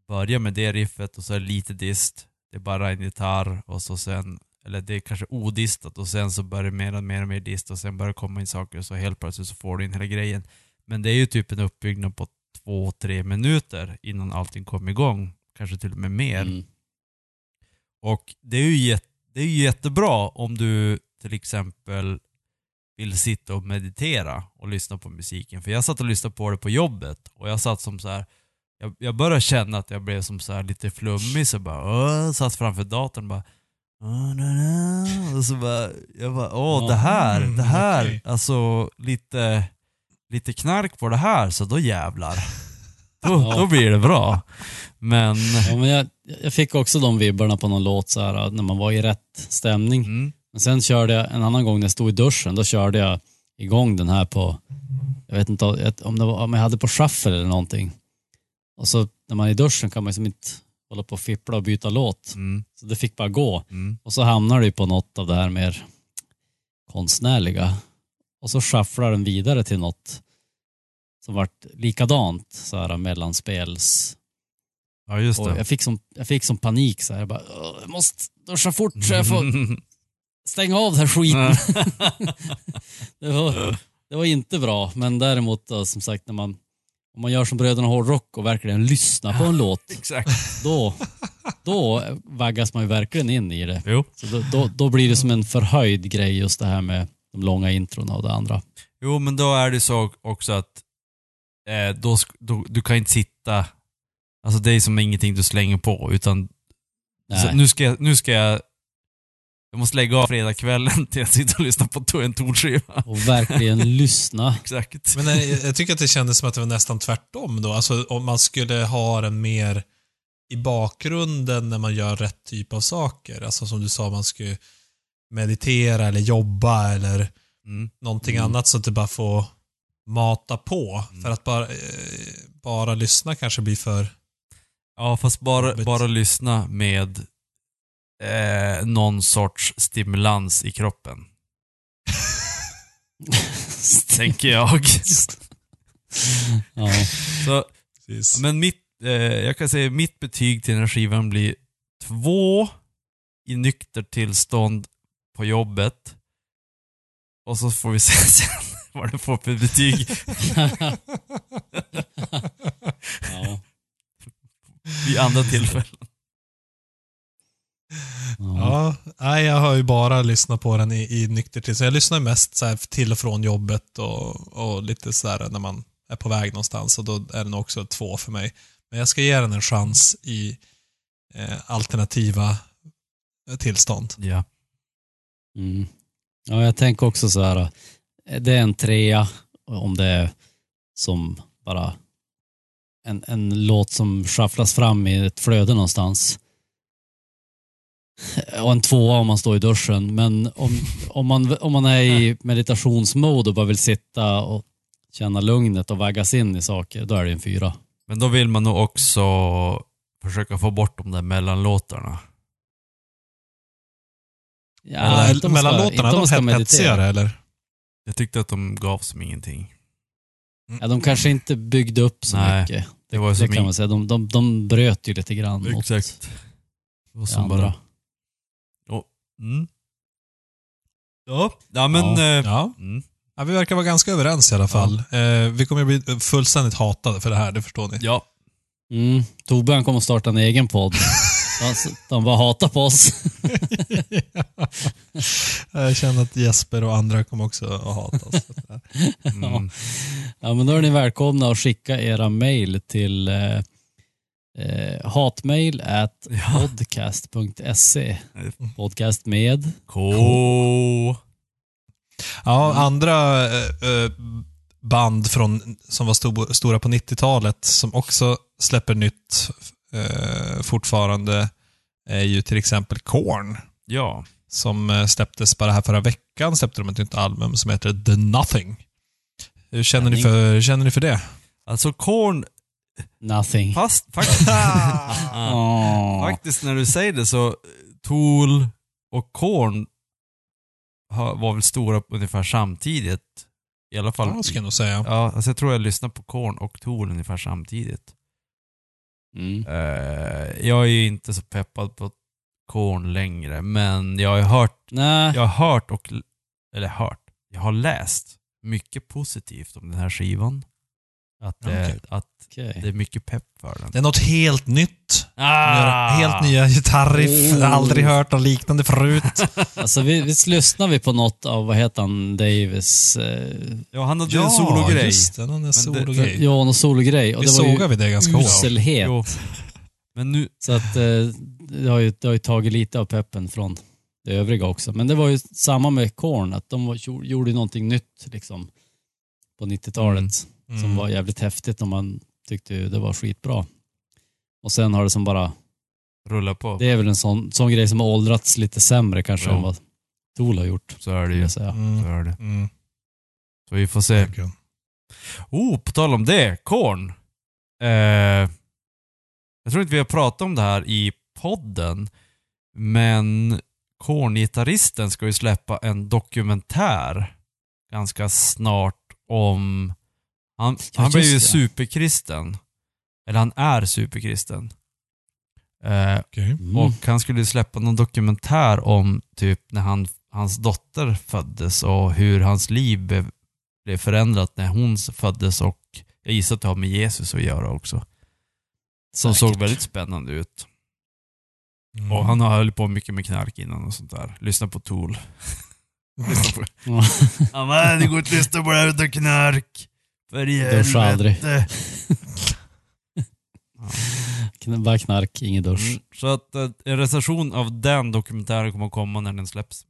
börja med det riffet och så är det lite dist, det är bara en gitarr och så sen, eller det är kanske odistat och sen så börjar det mer och mer och mer dist och sen börjar det komma in saker och så helt plötsligt så får du in hela grejen. Men det är ju typ en uppbyggnad på två, tre minuter innan allting kommer igång. Kanske till och med mer. Mm. Och det är, ju jätte, det är ju jättebra om du till exempel vill sitta och meditera och lyssna på musiken. För jag satt och lyssnade på det på jobbet och jag satt som så här. Jag, jag började känna att jag blev som så här lite flummig så bara satt framför datorn och bara och så bara, jag bara åh det här, Mm, det här, alltså lite, lite knark på det här så då jävlar. Då, då blir det bra. Men, Ja, men jag, jag fick också de vibbarna på någon låt så här, när man var i rätt stämning. mm, Men sen körde jag en annan gång när jag stod i duschen, då körde jag igång den här på, jag vet inte om det var, om jag hade på shuffle eller någonting. Och så när man är i duschen kan man liksom inte hålla på och fippla och byta låt. Mm. Så det fick bara gå. Mm. Och så hamnar du på något av det här mer konstnärliga. Och så shufflar den vidare till något som vart likadant, så här mellanspels. Ja, just Och det. jag, fick som, jag fick som panik så här. Jag bara, "Åh, jag måste duscha fort så jag får <laughs> stänga av den här skiten. <laughs> det, var, det var inte bra, men däremot då, som sagt när man om man gör som Bröderna Hårdrock och verkligen lyssnar på en låt, Exakt. då, då vaggas man ju verkligen in i det. Jo. Så då, då, då blir det som en förhöjd grej just det här med de långa introna och det andra. jo, men då är det så också att eh, då, då, du kan inte sitta... Alltså det är som ingenting du slänger på, utan så, nu, ska jag, nu ska jag... Jag måste lägga av fredagskvällen till att sitta och lyssna på en tonskiva. Och verkligen <laughs> lyssna. Exakt. Men eh, jag tycker att det kändes som att det var nästan tvärtom då. Alltså om man skulle ha den mer i bakgrunden när man gör rätt typ av saker. Alltså som du sa, man skulle meditera eller jobba eller Mm. någonting Mm. annat så att det bara får mata på. Mm. För att bara, eh, bara lyssna kanske blir för... Ja, fast bara, Jobbigt. bara lyssna med eh, någon sorts stimulans i kroppen. <laughs> Tänker jag. Ja. Så, Precis. men mitt, eh, jag kan säga mitt betyg till den här skivan blir två i nyktert tillstånd på jobbet. Och så får vi se <laughs> sen vad det får för betyg <laughs> Ja. vid andra tillfällen. Ja. Nej, jag har ju bara lyssnat på den i, i nykter till. Så jag lyssnar mest så till och från jobbet och, och lite så här när man är på väg någonstans och då är den också två för mig. Men jag ska ge den en chans i eh, alternativa tillstånd. Ja. Mm. Ja, jag tänker också så här. eh, Det är en trea om det är som bara en, en låt som shufflas fram i ett flöde någonstans. Och en tvåa om man står i duschen. Men om, om, man, om man är i meditationsmode och bara vill sitta och känna lugnet och vaggas in i saker, då är det en fyra. Men då vill man nog också försöka få bort de där mellanlåtarna. Ja, Eller, inte mellanlåtarna, de är meditera. hetsigare eller? Jag tyckte att de gav som ingenting. Ja, de kanske inte byggde upp så Nej, mycket. Det var Det kan man säga. De, de, de bröt ju lite grann mot Exakt. Det var det som andra. bara... Mm. Ja, ja men... Ja. eh, Ja. Mm. ja. Vi verkar vara ganska överens i alla fall. Eh, vi kommer bli fullständigt hatade för det här, det förstår ni. Ja. Mm. Tobbe han kommer starta en egen podd. <laughs> de, de bara hatar på oss. <laughs> jag känner att Jesper och andra kommer också att hata oss. <laughs> Mm. Ja, men då är ni välkomna att skicka era mejl till eh, eh, hatmail at podcast.se. Podcast med K. Ja, andra eh, eh, band från, som var sto, stora på 90-talet som också släpper nytt eh, fortfarande är ju till exempel Korn. Ja. Som eh, släpptes bara här förra veckan, släppte de ett nytt album som heter The Nothing. Hur känner ni för, hur känner ni för det? Alltså Korn, nothing. fast <laughs> faktiskt, Åh. <laughs> faktiskt när du säger det så, Tool och Korn har- var väl stora ungefär samtidigt. I alla fall. Ja, ska jag nog säga. Ja, alltså jag tror jag lyssnade på Korn och Tool ungefär samtidigt. Mm. Eh, jag är ju inte så peppad på Korn längre, men jag har hört, jag har hört och, eller hört, jag har läst mycket positivt om den här skivan. Att, det, Okej. att okej. det är mycket pepp för den. Det är något helt nytt. Ah! helt nya gitarriff. Oh. Aldrig hört något liknande förut. <laughs> Alltså vi, visst lyssnar vi på något av, vad heter han, Davis, eh, Ja, han hade ju en sologrej. just det. Någon sologrej. Jan och sologrej. Och Vi det var sågade ju vi det ganska hårt. uselhet. Jo. Men nu, Så att eh, det har, ju, det har ju tagit lite av peppen från det övriga också. Men det var ju samma med Korn, att de var, gjorde någonting nytt liksom på 90-talet Mm. Som var jävligt häftigt och man tyckte det var skitbra. Och sen har det som bara, rulla på. det är väl en sån, sån grej som har åldrats lite sämre kanske Ja. än vad Tool har gjort. Så är det ju. säga. Mm. Så är det. Mm. Så vi får se. Verkligen. Oh, på tal om det. Korn. Eh, jag tror inte vi har pratat om det här i podden, men Korn-gitarristen ska ju släppa en dokumentär ganska snart om... Han, Ja, han blev ju det. superkristen. Eller han är superkristen. Eh, Okej. Mm. och han skulle släppa någon dokumentär om typ när han, hans dotter föddes och hur hans liv be, blev förändrat när hon föddes och jag gissar att det har med Jesus att göra också. Som Säkert. såg väldigt spännande ut. Mm. Och han har hållit på mycket med knark innan och sånt där. Lyssna på Tool. <laughs> lyssna på Ja. Ja men det går inte att lyssna på det här utan knark. För i Duscha aldrig. helvete. <laughs> Bara knark, ingen dusch. Mm, så att eh, en recension av den dokumentären kommer att komma när den släpps.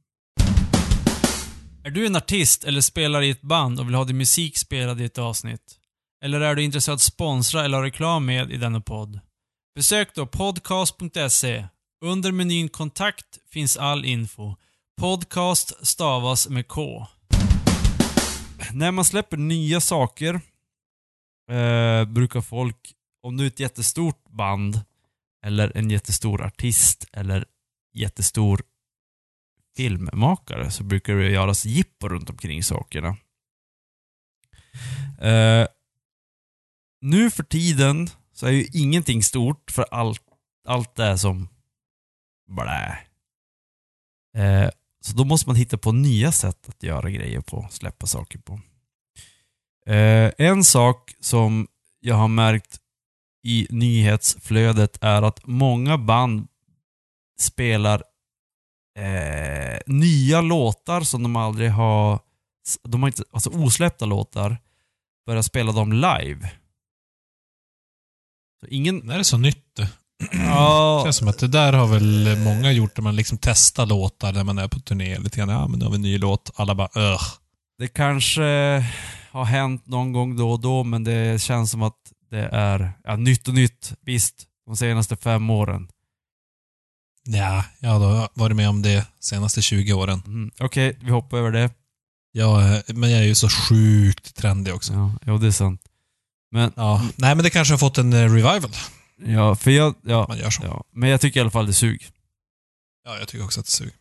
Är du en artist eller spelar i ett band och vill ha din musik spelad i ett avsnitt? Eller är du intresserad av att sponsra eller ha reklam med i denna podd? Besök då podcast.se. Under menyn kontakt finns all info. Podcast stavas med K. När man släpper nya saker eh, brukar folk, om du är ett jättestort band eller en jättestor artist eller jättestor filmmakare så brukar det göras jippo runt omkring sakerna. Eh, nu för tiden så är ju ingenting stort för allt, allt är som blä. Eh, så då måste man hitta på nya sätt att göra grejer på, släppa saker på. Eh, en sak som jag har märkt i nyhetsflödet är att många band spelar eh, nya låtar som de aldrig har... De har inte, alltså osläppta låtar, börjar spela dem live. Så ingen... Det är så nytt det? Det Ja, känns som att det där har väl många gjort när man liksom testar låtar när man är på turné lite grann. Ja, men nu har vi en ny låt. Alla bara öh. det kanske har hänt någon gång då och då, men det känns som att det är ja, nytt och nytt. Visst, de senaste fem åren. Ja, jag har varit med om det senaste 20 åren. Mm. Okej, vi hoppar över det. Är- men jag är ju så sjukt trendig också. Ja, jo, det är sant. Men, Ja. Nej, men det kanske har fått en revival. Ja, för jag... Ja, Man gör så. ja, men jag tycker i alla fall det sug. Ja, jag tycker också att det suger.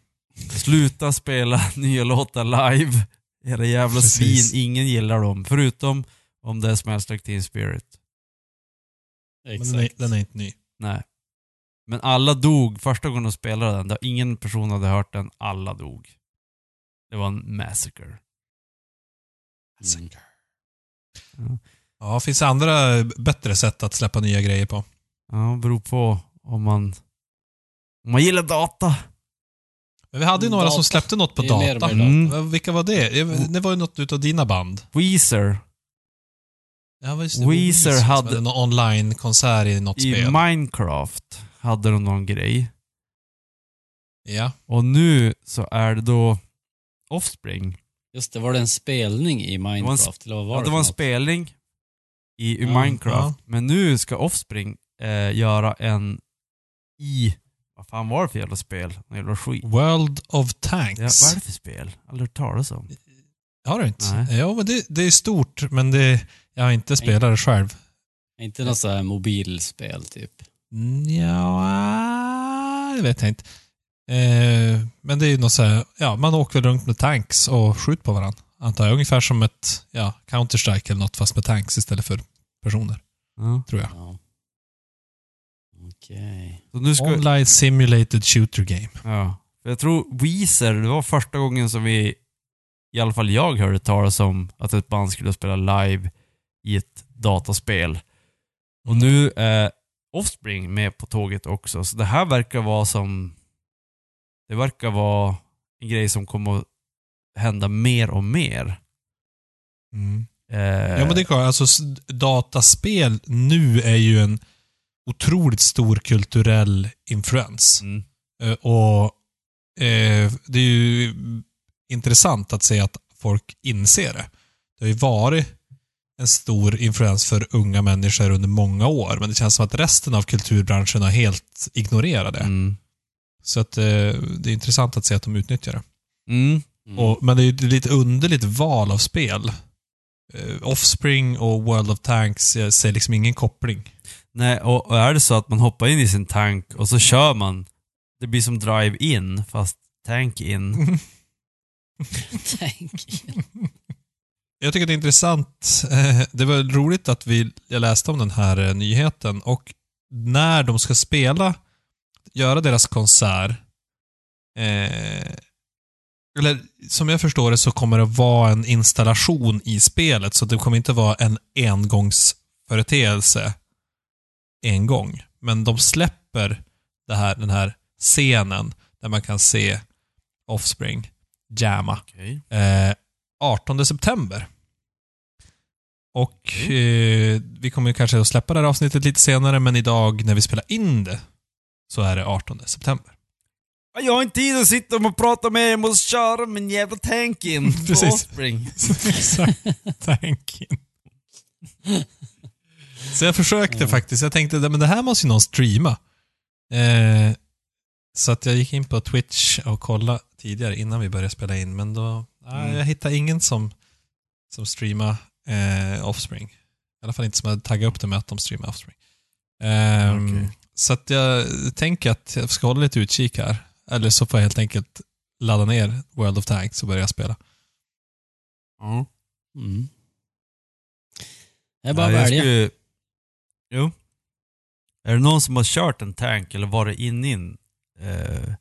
Sluta spela <laughs> nya låtar live. Era jävla Precis. svin, ingen gillar dem. Förutom om det är Smells Like Teen Spirit. Men den är, Exakt. den är inte ny. Nej. Men alla dog första gången de spelade den. Ingen person hade hört den. Alla dog. Det var en massacre. Mm. Ja, finns det andra bättre sätt att släppa nya grejer på? Ja, beror på om man... Om man gillar data. Men vi hade ju några Data. som släppte något på Det data. mer Mm. Vilka var det? Det- Det var ju något utav dina band. Weezer Ja, just Weezer som hade- någon online-konsert i något i spel. Minecraft hade de någon grej. Ja. Och nu så är det då Offspring. Just det, var det en spelning i var en Minecraft? eller vad var ja, det det var en något? spelning i, i Ja, Minecraft. Men nu ska Offspring eh, göra en i... Vad fan var det för jävla spel? En jävla skit. World of Ja, Tanks. vad är det för spel? Aldrig hört talas om. Har du inte? Nej. Ja, men det, det är stort, men det, jag har inte spelat det själv. Inte något så här mobilspel typ. Ja, det vet jag inte. Eh, men det är ju något så här, ja, man åker väl runt med tanks och skjuter på varandra. Antar jag. Ungefär som ett, ja, Counter-Strike eller något fast med tanks istället för personer, Ja. tror jag. Ja. Okej. Ska... Online Simulated Shooter Game. Ja. Jag tror Weezer, det var första gången som vi, i alla fall jag hörde talas om att ett band skulle spela live i ett dataspel. Och nu är Offspring med på tåget också, så det här verkar vara som... Det verkar vara en grej som kommer att hända mer och mer. Mm. Eh, Ja men det är klart, alltså dataspel nu är ju en otroligt stor kulturell influens. mm, Eh, Och eh, det är ju intressant att se att folk inser det. Det har ju varit en stor influens för unga människor under många år, men det känns som att resten av kulturbranschen har helt ignorerat det. mm, Så att eh, det är intressant att se att de utnyttjar det. mm. Mm. Och, men det är ju ett lite underligt val av spel. Eh, Offspring och World of Tanks, jag ser liksom ingen koppling. Nej, och, och är det så att man hoppar in i sin tank och så kör man, det blir som drive-in fast tank-in. <laughs> Tänk. Jag tycker det är intressant. Eh, Det var roligt att vi, jag läste om den här eh, nyheten och när de ska spela, göra deras konsert, eh, eller som jag förstår det så kommer det vara en installation i spelet, så det kommer inte vara en engångsföreteelse en gång. Men de släpper det här, den här scenen där man kan se Offspring jamma Okej. eh, 18 september. Och eh, vi kommer kanske att släppa det här avsnittet lite senare, men idag när vi spelar in det så är det 18 september. Jag har inte tid att sitta och prata med er, jag måste köra min jävla tank-in <laughs> på Precis. Offspring. <laughs> Exakt. Thank you. <laughs> Så jag försökte faktiskt. Jag tänkte, men det här måste ju någon streama. Eh, så att jag gick in på Twitch och kollade tidigare innan vi började spela in, men då, nej, jag hittade ingen som, som streamade eh, Offspring. I alla fall inte som hade taggat upp det med att de streamar Offspring. Ehm, Okej. Så att jag tänker att jag ska hålla lite utkik här. Eller så får jag helt enkelt ladda ner World of Tanks och börja spela. Ja. Mm. Det är bara att Ja, jag välja. skulle- Jo. Är det någon som har kört en tank eller varit inne i en... Eh,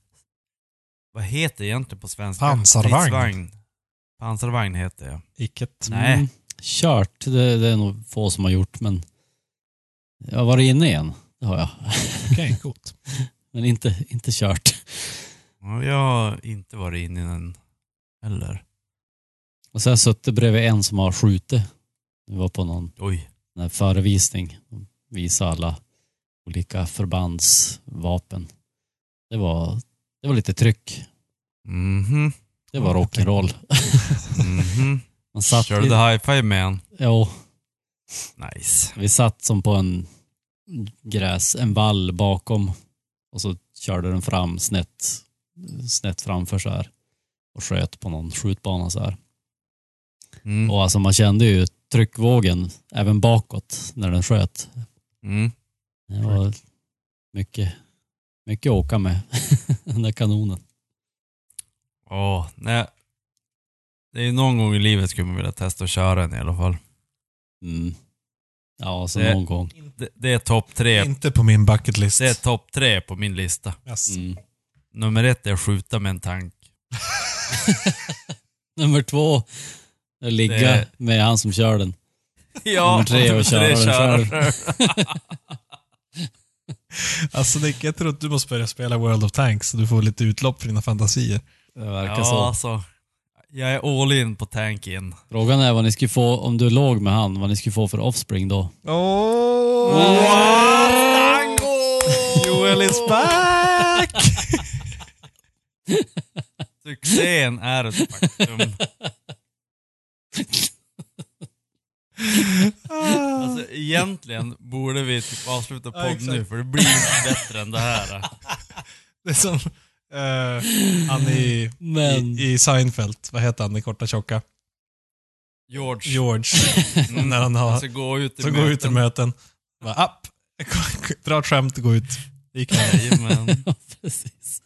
vad heter det egentligen på svenska? Pansarvagn. Stridsvagn. Pansarvagn heter det. Icket. Nej. Mm. Kört, det, det är nog få som har gjort, men jag har varit inne igen. Det har jag. Okej, coolt. <laughs> Men inte, inte kört. Ja, Jag har inte varit inne i den heller. Och jag suttit bredvid en som har skjutit. Vi var på någon Oj. förevisning. De visade alla olika förbandsvapen. Det var, det var lite tryck. Mhm. Det var rock'n'roll. <laughs> Man satt Körde du hi-fi med en? Jo, Nice. vi satt som på en gräs, en vall bakom och så körde den fram snett, snett framför så här och sköt på någon skjutbana så här. Mm. Och alltså man kände ju tryckvågen även bakåt när den sköt. Mm. Det var mycket, mycket att åka med, <laughs> den där kanonen. Åh, nej. Det är någon gång i livet skulle man vilja testa att köra den i alla fall. Mm. Ja, så Det- någon gång. Det, det är topp tre. Inte på min bucket list. Det är topp tre på min lista. Yes. Mm. Nummer ett är att skjuta med en tank. <laughs> Nummer två, att ligga Det- med han som kör den. Ja, Nummer tre, köra den köra själv. Alltså Nick, jag tror att du måste börja spela World of Tanks så du får lite utlopp för dina fantasier. Det verkar Ja, så. alltså. Jag är all in på tanken. Frågan är vad ni skulle få, om du låg med han, vad ni skulle få för offspring då? Oh! Joel is back! <laughs> Succén är ett faktum. Alltså egentligen borde vi typ avsluta Ja, podd exakt. nu för det blir inte bättre än det här. <laughs> Det är som uh, han i, Men, i, i Seinfeld. Vad heter han, den korta tjocka? George. George. <laughs> Mm. När han har, Alltså gå ut i så går ut ur möten. möten. Bara, app! Dra ett skämt och gå ut. Han. <laughs> Jajamän. ja, precis.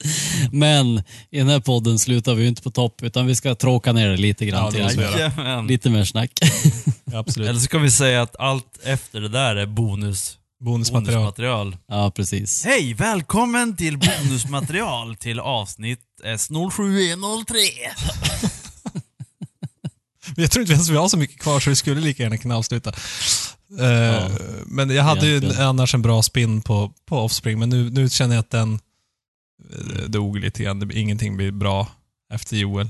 Men i den här podden slutar vi inte på topp, utan vi ska tråka ner det lite grann Ja, det till. måste vi göra. Lite mer snack. <laughs> Absolut. Eller så ska vi säga att allt efter det där är bonus, Bonusmaterial. bonusmaterial. Ja, precis. Hej, välkommen till bonusmaterial till avsnitt S07103. Men <laughs> Jag tror inte ens vi har så mycket kvar så vi skulle lika gärna kunna avsluta. Eh, men jag hade ju annars en bra spin på, på Offspring, men nu, nu känner jag att den eh, dog lite grann. Ingenting blir bra efter Joel.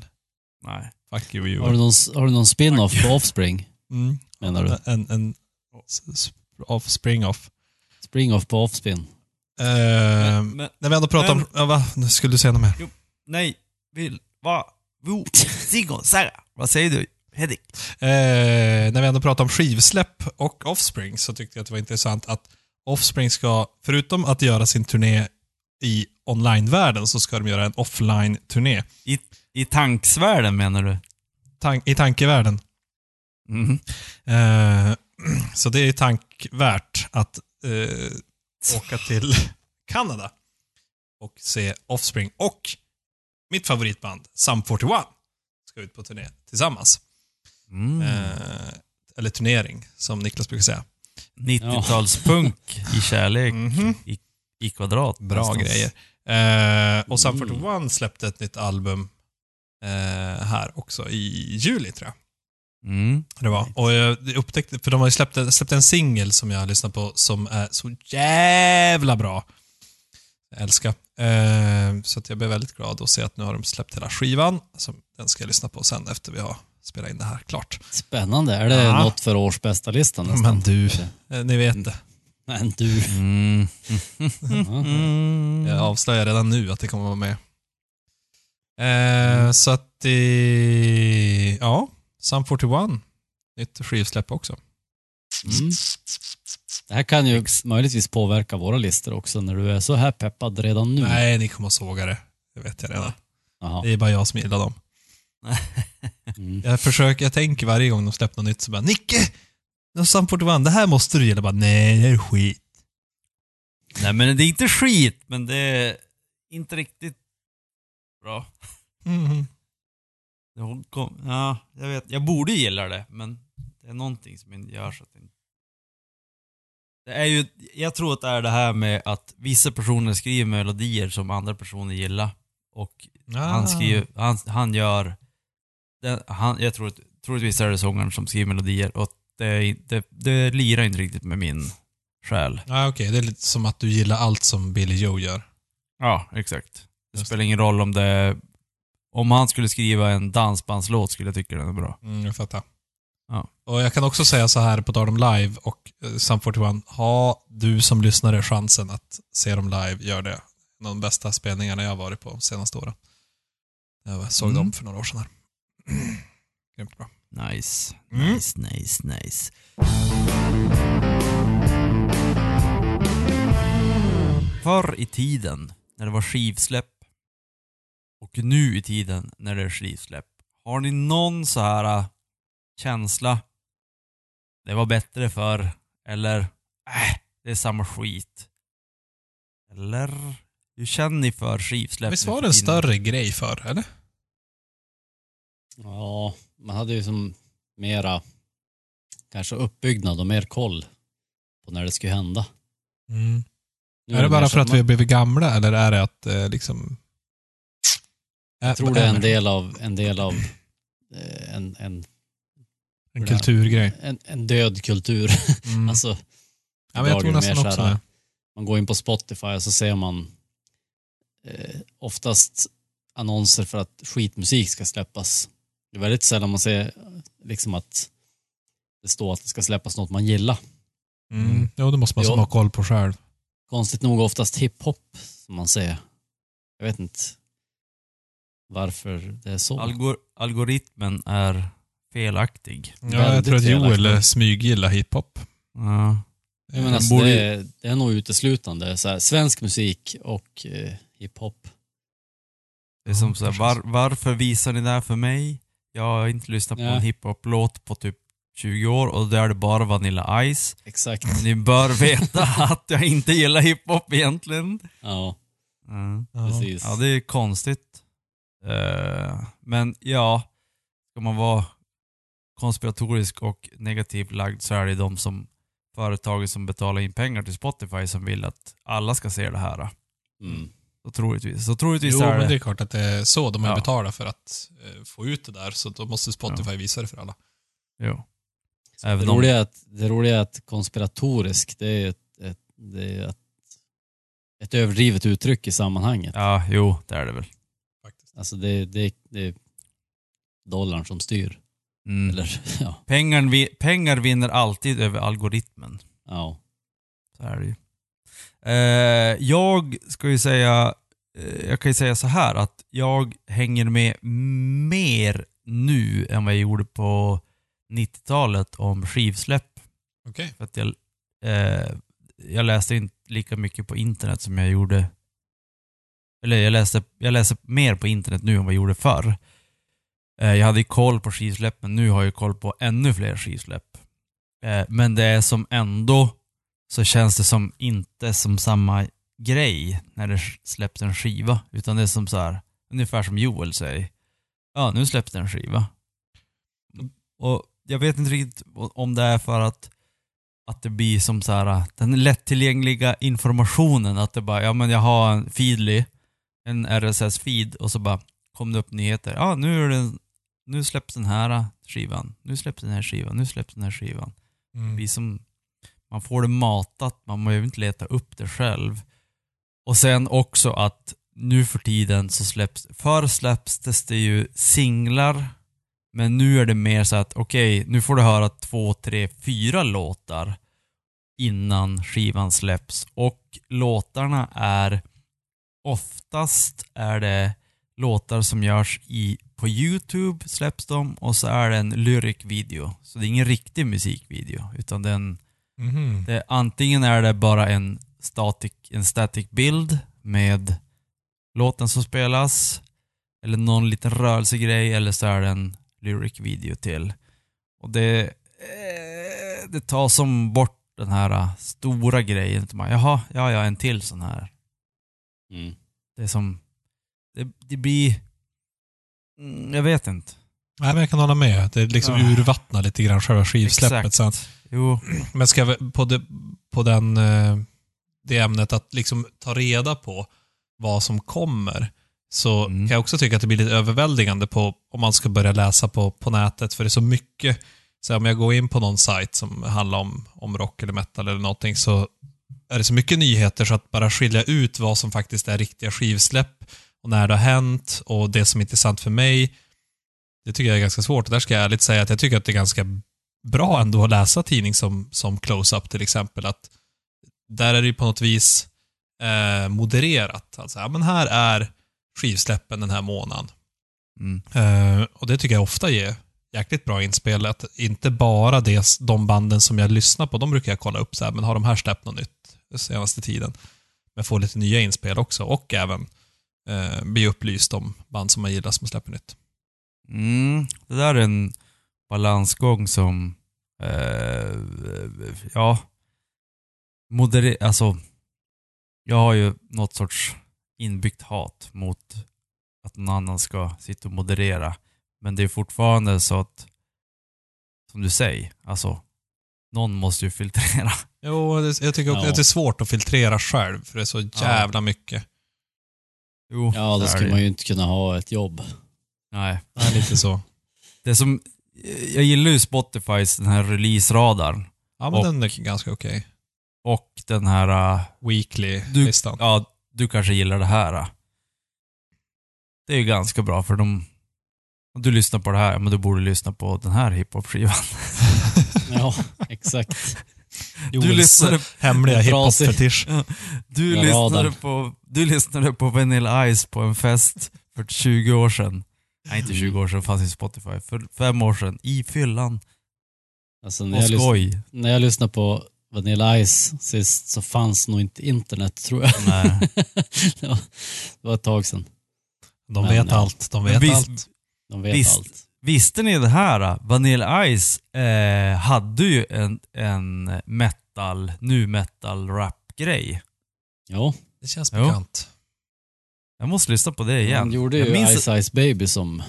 Nej. Fuck you Har du Joel. någon, har du någon spin-off på Offspring, Mm. menar du? En, en off. Spring-off på Offspin? Eh, Men- när vi ändå pratar om... men- Ja, va? Nu skulle du säga något mer? Nej, vill, va, vo, Sara. Vad säger du, Hedvig? Eh, när vi ändå pratar om skivsläpp och Offspring så tyckte jag att det var intressant att Offspring ska, förutom att göra sin turné i online-världen, så ska de göra en offline-turné. I, I tanksvärlden menar du? Tan- I tankevärlden. Mhm. Eh, <clears throat> så det är tankvärt att eh, åka till <laughs> Kanada och se Offspring och mitt favoritband, Sum 41, ska ut på turné tillsammans. Mm. Eh, eller turnering, som Niklas brukar säga. 90-talspunk i kärlek Mhm. i kvadrat. Bra någonstans. grejer. Eh, och Sum 41 släppte ett nytt album eh, här också i juli, tror jag. Mm. Det var. Och jag upptäckte, för de har ju släppt, släppt en singel som jag har lyssnat på som är så jävla bra. Jag älskar. Eh, så att jag blev väldigt glad att se att nu har de släppt hela skivan. Så den ska jag lyssna på sen efter vi har spelat in det här klart. Spännande. Är det Ja. något för årsbästa-listan nästan? Men du, eh, ni vet det. Men du. Mm. Mm. <laughs> Jag avslöjar redan nu att det kommer vara med. Eh, så att det... Ja, Sum 41. Nytt skivsläpp också. Mm. Det här kan ju möjligtvis påverka våra listor också när du är så här peppad redan nu. Nej, ni kommer att såga det. Det vet jag redan. Jaha. Det är bara jag som gillar dem. Mm. Jag försöker, jag tänker varje gång de släpper något nytt så bara Nicke! Sum 41, det här måste du gilla. Bara, Nej, det är skit. Nej men det är inte skit, men det är inte riktigt bra. Kom, ja, jag vet. Jag borde gilla det, men det är någonting som inte gör så att det inte... Det är ju, jag tror att det är det här med att vissa personer skriver melodier som andra personer gillar. Och Ah. han skriver, han, han gör... Det, han, jag tror att, troligtvis är det sångaren som skriver melodier och det, det, det lirar inte riktigt med min själ. Ja, okej. Det är lite som att du gillar allt som Billy Joe gör. Ja, exakt. Det Just spelar ingen roll om det... Om han skulle skriva en dansbandslåt skulle jag tycka den är bra. Mm, jag fattar. Ja. Och jag kan också säga så här på tal om live och eh, Sum 41. Ha du som lyssnare chansen att se dem live, gör det. En av de bästa spelningarna jag har varit på de senaste åren. Jag såg Mm. dem för några år sedan här. <clears throat> Grymt bra. Nice. Mm. Nice, nice, nice. Förr i tiden, när det var skivsläpp, och nu i tiden när det är skivsläpp, har ni någon så här äh, känsla? Det var bättre förr, eller äh, det är samma skit. Eller hur känner ni för skivsläpp? Visst var det en större grej för eller? Ja, man hade ju som mera kanske uppbyggnad och mer koll på när det skulle hända. Nu Är det bara för att vi man- har blivit gamla eller är det att eh, liksom... Jag tror det är en del av, en, del av eh, en, en, En kulturgrej. en, en död kultur. Mm. <laughs> Alltså, ja, men jag tror är nästan också så här. Man går in på Spotify och så ser man eh, oftast annonser för att skitmusik ska släppas. Det är väldigt sällan man ser liksom att det står att det ska släppas något man gillar. Mm. Jo, det måste man Jo. ha koll på själv. Konstigt nog oftast hiphop som man ser. Jag vet inte varför det är så. Algor algoritmen är felaktig. Ja, jag Väldigt tror att Joel smyggillar hiphop. Ja. Ja, men Eh, alltså, borde- det, är, det är nog uteslutande så här, svensk musik och eh, hiphop. Det är som så här, var, varför visar ni det här för mig? Jag har inte lyssnat på Ja. en hiphop-låt på typ 20 år och där är det bara Vanilla Ice. Exakt. Ni bör veta <laughs> att jag inte gillar hiphop egentligen. Ja, Mm. Ja. precis. Ja, det är konstigt. Eh, men ja, ska man vara konspiratorisk och negativt lagd så är det de som företaget som betalar in pengar till Spotify som vill att alla ska se det här. Mm. Så troligtvis. Så troligtvis Jo, är men det... det är klart att det är så. De har Ja. betalat för att eh, få ut det där, så då måste Spotify visa det för alla. Jo. Det Även om... roliga, är att, det roliga är att konspiratorisk, det är ett, ett, det är ett, ett överdrivet uttryck i sammanhanget. Ja, jo, det är det väl. Faktiskt. Alltså det, det, det är dollarn som styr. Mm. Eller, <laughs> ja. Pengar, vi, pengar vinner alltid över algoritmen. ja. Så är det ju. Eh, jag ska ju säga, eh, jag kan ju säga så här att jag hänger med mer nu än vad jag gjorde på 90-talet om skivsläpp. Okej. För att jag, eh, jag läste inte lika mycket på internet som jag gjorde. Eller jag läste, jag läser mer på internet nu än vad jag gjorde förr. Jag hade ju koll på skivsläpp, men nu har jag koll på ännu fler skivsläpp. Men det är som ändå så känns det som inte som samma grej när det släpps en skiva. Utan det är som så här, ungefär som Joel säger. Ja, nu släpps det en skiva. Och jag vet inte riktigt om det är för att, att det blir som så här, den lättillgängliga informationen. Att det bara, ja men jag har en Feedly, en RSS-feed och så bara kom det upp nyheter. Ja, nu, är det, nu släpps den här skivan. Nu släpps den här skivan. Nu släpps den här skivan. Det Mm. blir som, man får det matat, man behöver inte leta upp det själv. Och sen också att nu för tiden så släpps, förr släpptes det ju singlar, men nu är det mer så att okej, nu får du höra två, tre, fyra låtar innan skivan släpps. Och låtarna är, oftast är det låtar som görs i, på YouTube släpps de och så är det en lyric video. Så det är ingen riktig musikvideo, utan den Mhm. det, antingen är det bara en static, en static bild med låten som spelas, eller någon liten rörelsegrej, eller så är det en lyric video till. Och det, eh, det tar som bort den här eh, stora grejen. Man, Jaha, ja, ja, en till sån här. Mm. Det är som, det, det blir, mm, jag vet inte. Nej, men jag kan hålla med. Det liksom Ja. urvattnar lite grann själva skivsläppet. Att, Jo, men ska vi, på, det, på den, eh, det ämnet att liksom ta reda på vad som kommer, så Mm. kan jag också tycka att det blir lite överväldigande på om man ska börja läsa på, på nätet, för det är så mycket. Så om jag går in på någon sajt som handlar om, om rock eller metal eller någonting, så är det så mycket nyheter så att bara skilja ut vad som faktiskt är riktiga skivsläpp och när det har hänt och det som är intressant för mig, det tycker jag är ganska svårt. Och där ska jag ärligt säga att jag tycker att det är ganska bra ändå att läsa tidning som, som Close-Up till exempel. Att där är det ju på något vis eh, modererat. Alltså, ja, men här är skivsläppen den här månaden. mm. Eh, och det tycker jag ofta ger jäkligt bra inspel. Att inte bara det, de banden som jag lyssnar på, de brukar jag kolla upp så här, men har de här släppt något nytt senaste tiden? Men få lite nya inspel också och även eh, bli upplyst om band som man gillar som släpper nytt. Mm, det där är en balansgång som, eh, ja, modere alltså, jag har ju något sorts inbyggt hat mot att någon annan ska sitta och moderera. Men det är fortfarande så att, som du säger, alltså, någon måste ju filtrera. <laughs> Jo, det, jag tycker också Ja. att det är svårt att filtrera själv, för det är så jävla mycket. Jo, Ja, då skulle man ju inte kunna ha ett jobb. Nej. Nej, lite så. Det som, jag gillar ju Spotifys den här release-radarn. Ja, men Och- den är ganska okej. Och den här äh, Du- Weekly-listan. Ja, du kanske gillar det här. då. Det är ju ganska bra för de... Om du lyssnar på det här, men du borde lyssna på den här hiphop-skivan. <laughs> Ja, exakt. Du Joels lyssnade, hemliga hiphop-fetisch. du, lyssnade på, du lyssnade på Vanilla Ice på en fest för 20 år sedan. Nej, inte 20 år sedan, fanns i Spotify. För fem år sedan, i fyllan. Alltså, när, Och jag skoj. när jag lyssnade på Vanilla Ice sist så fanns nog inte internet tror jag. Nej. <laughs> det, var, det var ett tag sedan. De Men, vet ja. allt. De vet visst- allt. De vet Visst. allt. Visste ni det här? Vanilla Ice eh, hade ju en, en metal, nu metal rap-grej. Ja, Det känns Jo. bekant. Jag måste lyssna på det igen. han gjorde jag ju minns- Ice Ice Baby som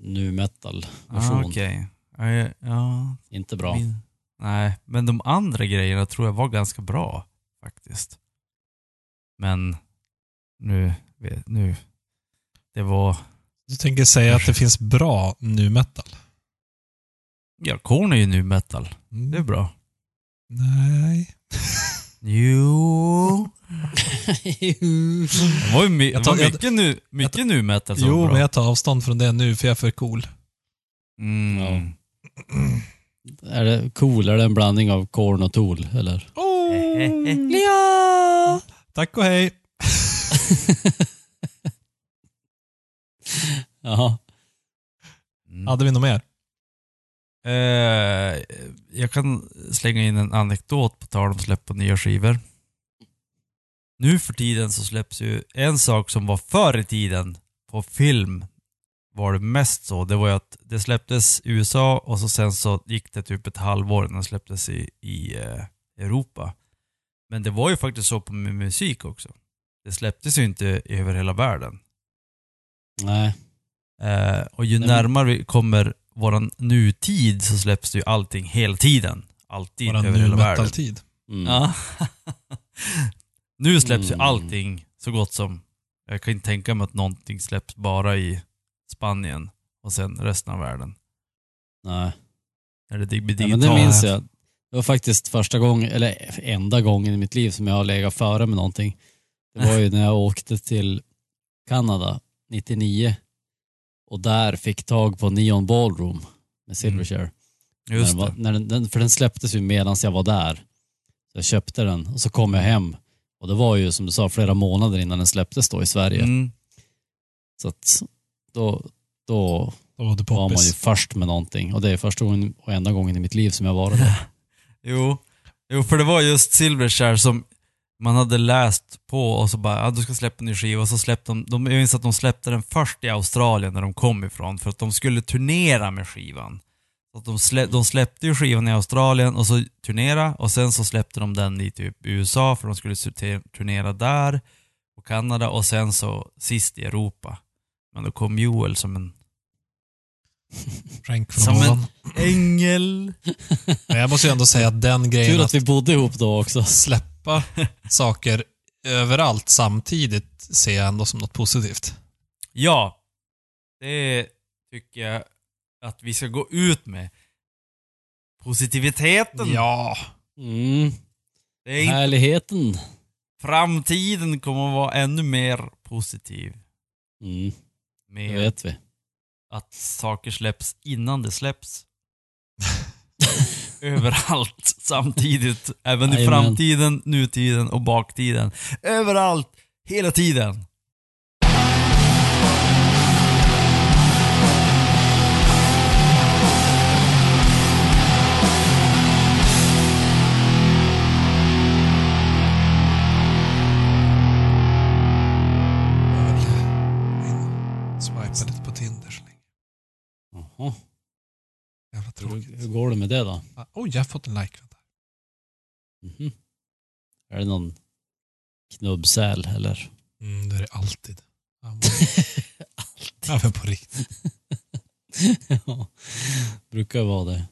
nu metal version. Ah, Okej. Ja, ja, ja, Inte bra. min- Nej, men de andra grejerna tror jag var ganska bra faktiskt. Men nu, nu, det var, Du tänker säga att det finns bra nu metal? ja, Korn är ju nu metal. Mm. Det är bra. Nej. <laughs> Jo. Det var ju my, Jag det tar- var mycket nu, mycket nu metal som Jo, bra. men jag tar avstånd från det nu för jag är för cool. Mm. Är det cool? Är det en blandning av Korn och Tool? Eller? Ja. Tack och hej. <laughs> Mm. Hade vi något mer? Eh, jag kan slänga in en anekdot på tal om släpp på nya skivor. Nu för tiden så släpps ju en sak som var förr i tiden på film var det mest så. Det var ju att det släpptes i USA och så sen så gick det typ ett halvår innan det släpptes i, i eh, Europa. Men det var ju faktiskt så på musik också. Det släpptes ju inte över hela världen. Nej. Eh, och ju Nej, men- närmare vi kommer våran nutid så släpps det ju allting hela tiden. Alltid Våran över nu hela världen. metal-tid. Mm. Ja. <laughs> nu släpps ju Mm. allting så gott som... Jag kan inte tänka mig att någonting släpps bara i Spanien och sen resten av världen. Nej. Eller det blir Ja, men digitalt. det minns jag. Det var faktiskt första gången, eller enda gången i mitt liv som jag har legat före med någonting. Det var ju när jag åkte till Kanada 99 och där fick tag på Neon Ballroom med Silverchair. Mm. Just när den var, när den, den, för den släpptes ju medan jag var där. Så jag köpte den och så kom jag hem och det var ju som du sa flera månader innan den släpptes då i Sverige. Mm. Så att då, då Då var var man ju först med någonting och det är första gången och enda gången i mitt liv som jag varit det. <laughs> Jo. jo, för det var just Silverchair som man hade läst på och så bara, ja du ska släppa en ny skiva och så släppte de, de, jag minns att de släppte den först i Australien när de kom ifrån för att de skulle turnera med skivan. Så att de, slä, de släppte ju skivan i Australien och så turnera och sen så släppte de den i typ USA för de skulle turnera där och Kanada och sen så sist i Europa. Men då kom Joel som en <laughs> Som en- ängel. Men jag måste ju ändå säga att den grejen Tur att att vi bodde ihop då också. Släppa saker överallt samtidigt ser jag ändå som något positivt. Ja, det tycker jag att vi ska gå ut med. Positiviteten. Ja. Mm. Det är inte, Härligheten. framtiden kommer att vara ännu mer positiv. Mm. Det Med vet vi. att saker släpps innan det släpps. <laughs> Överallt <laughs> samtidigt. Även i Jajamän. framtiden, nutiden och baktiden. Överallt, hela tiden. Jag vill in och swipa lite på Tinder så länge. Jävla Hur, tråkigt. hur går det med det då? Ah, Oj, jag har fått en like. Vänta. Mhm. Är det någon knubbsäl eller? Mm, det är det alltid. Men- <laughs> Ja, men på riktigt. <laughs> ja, brukar vara det.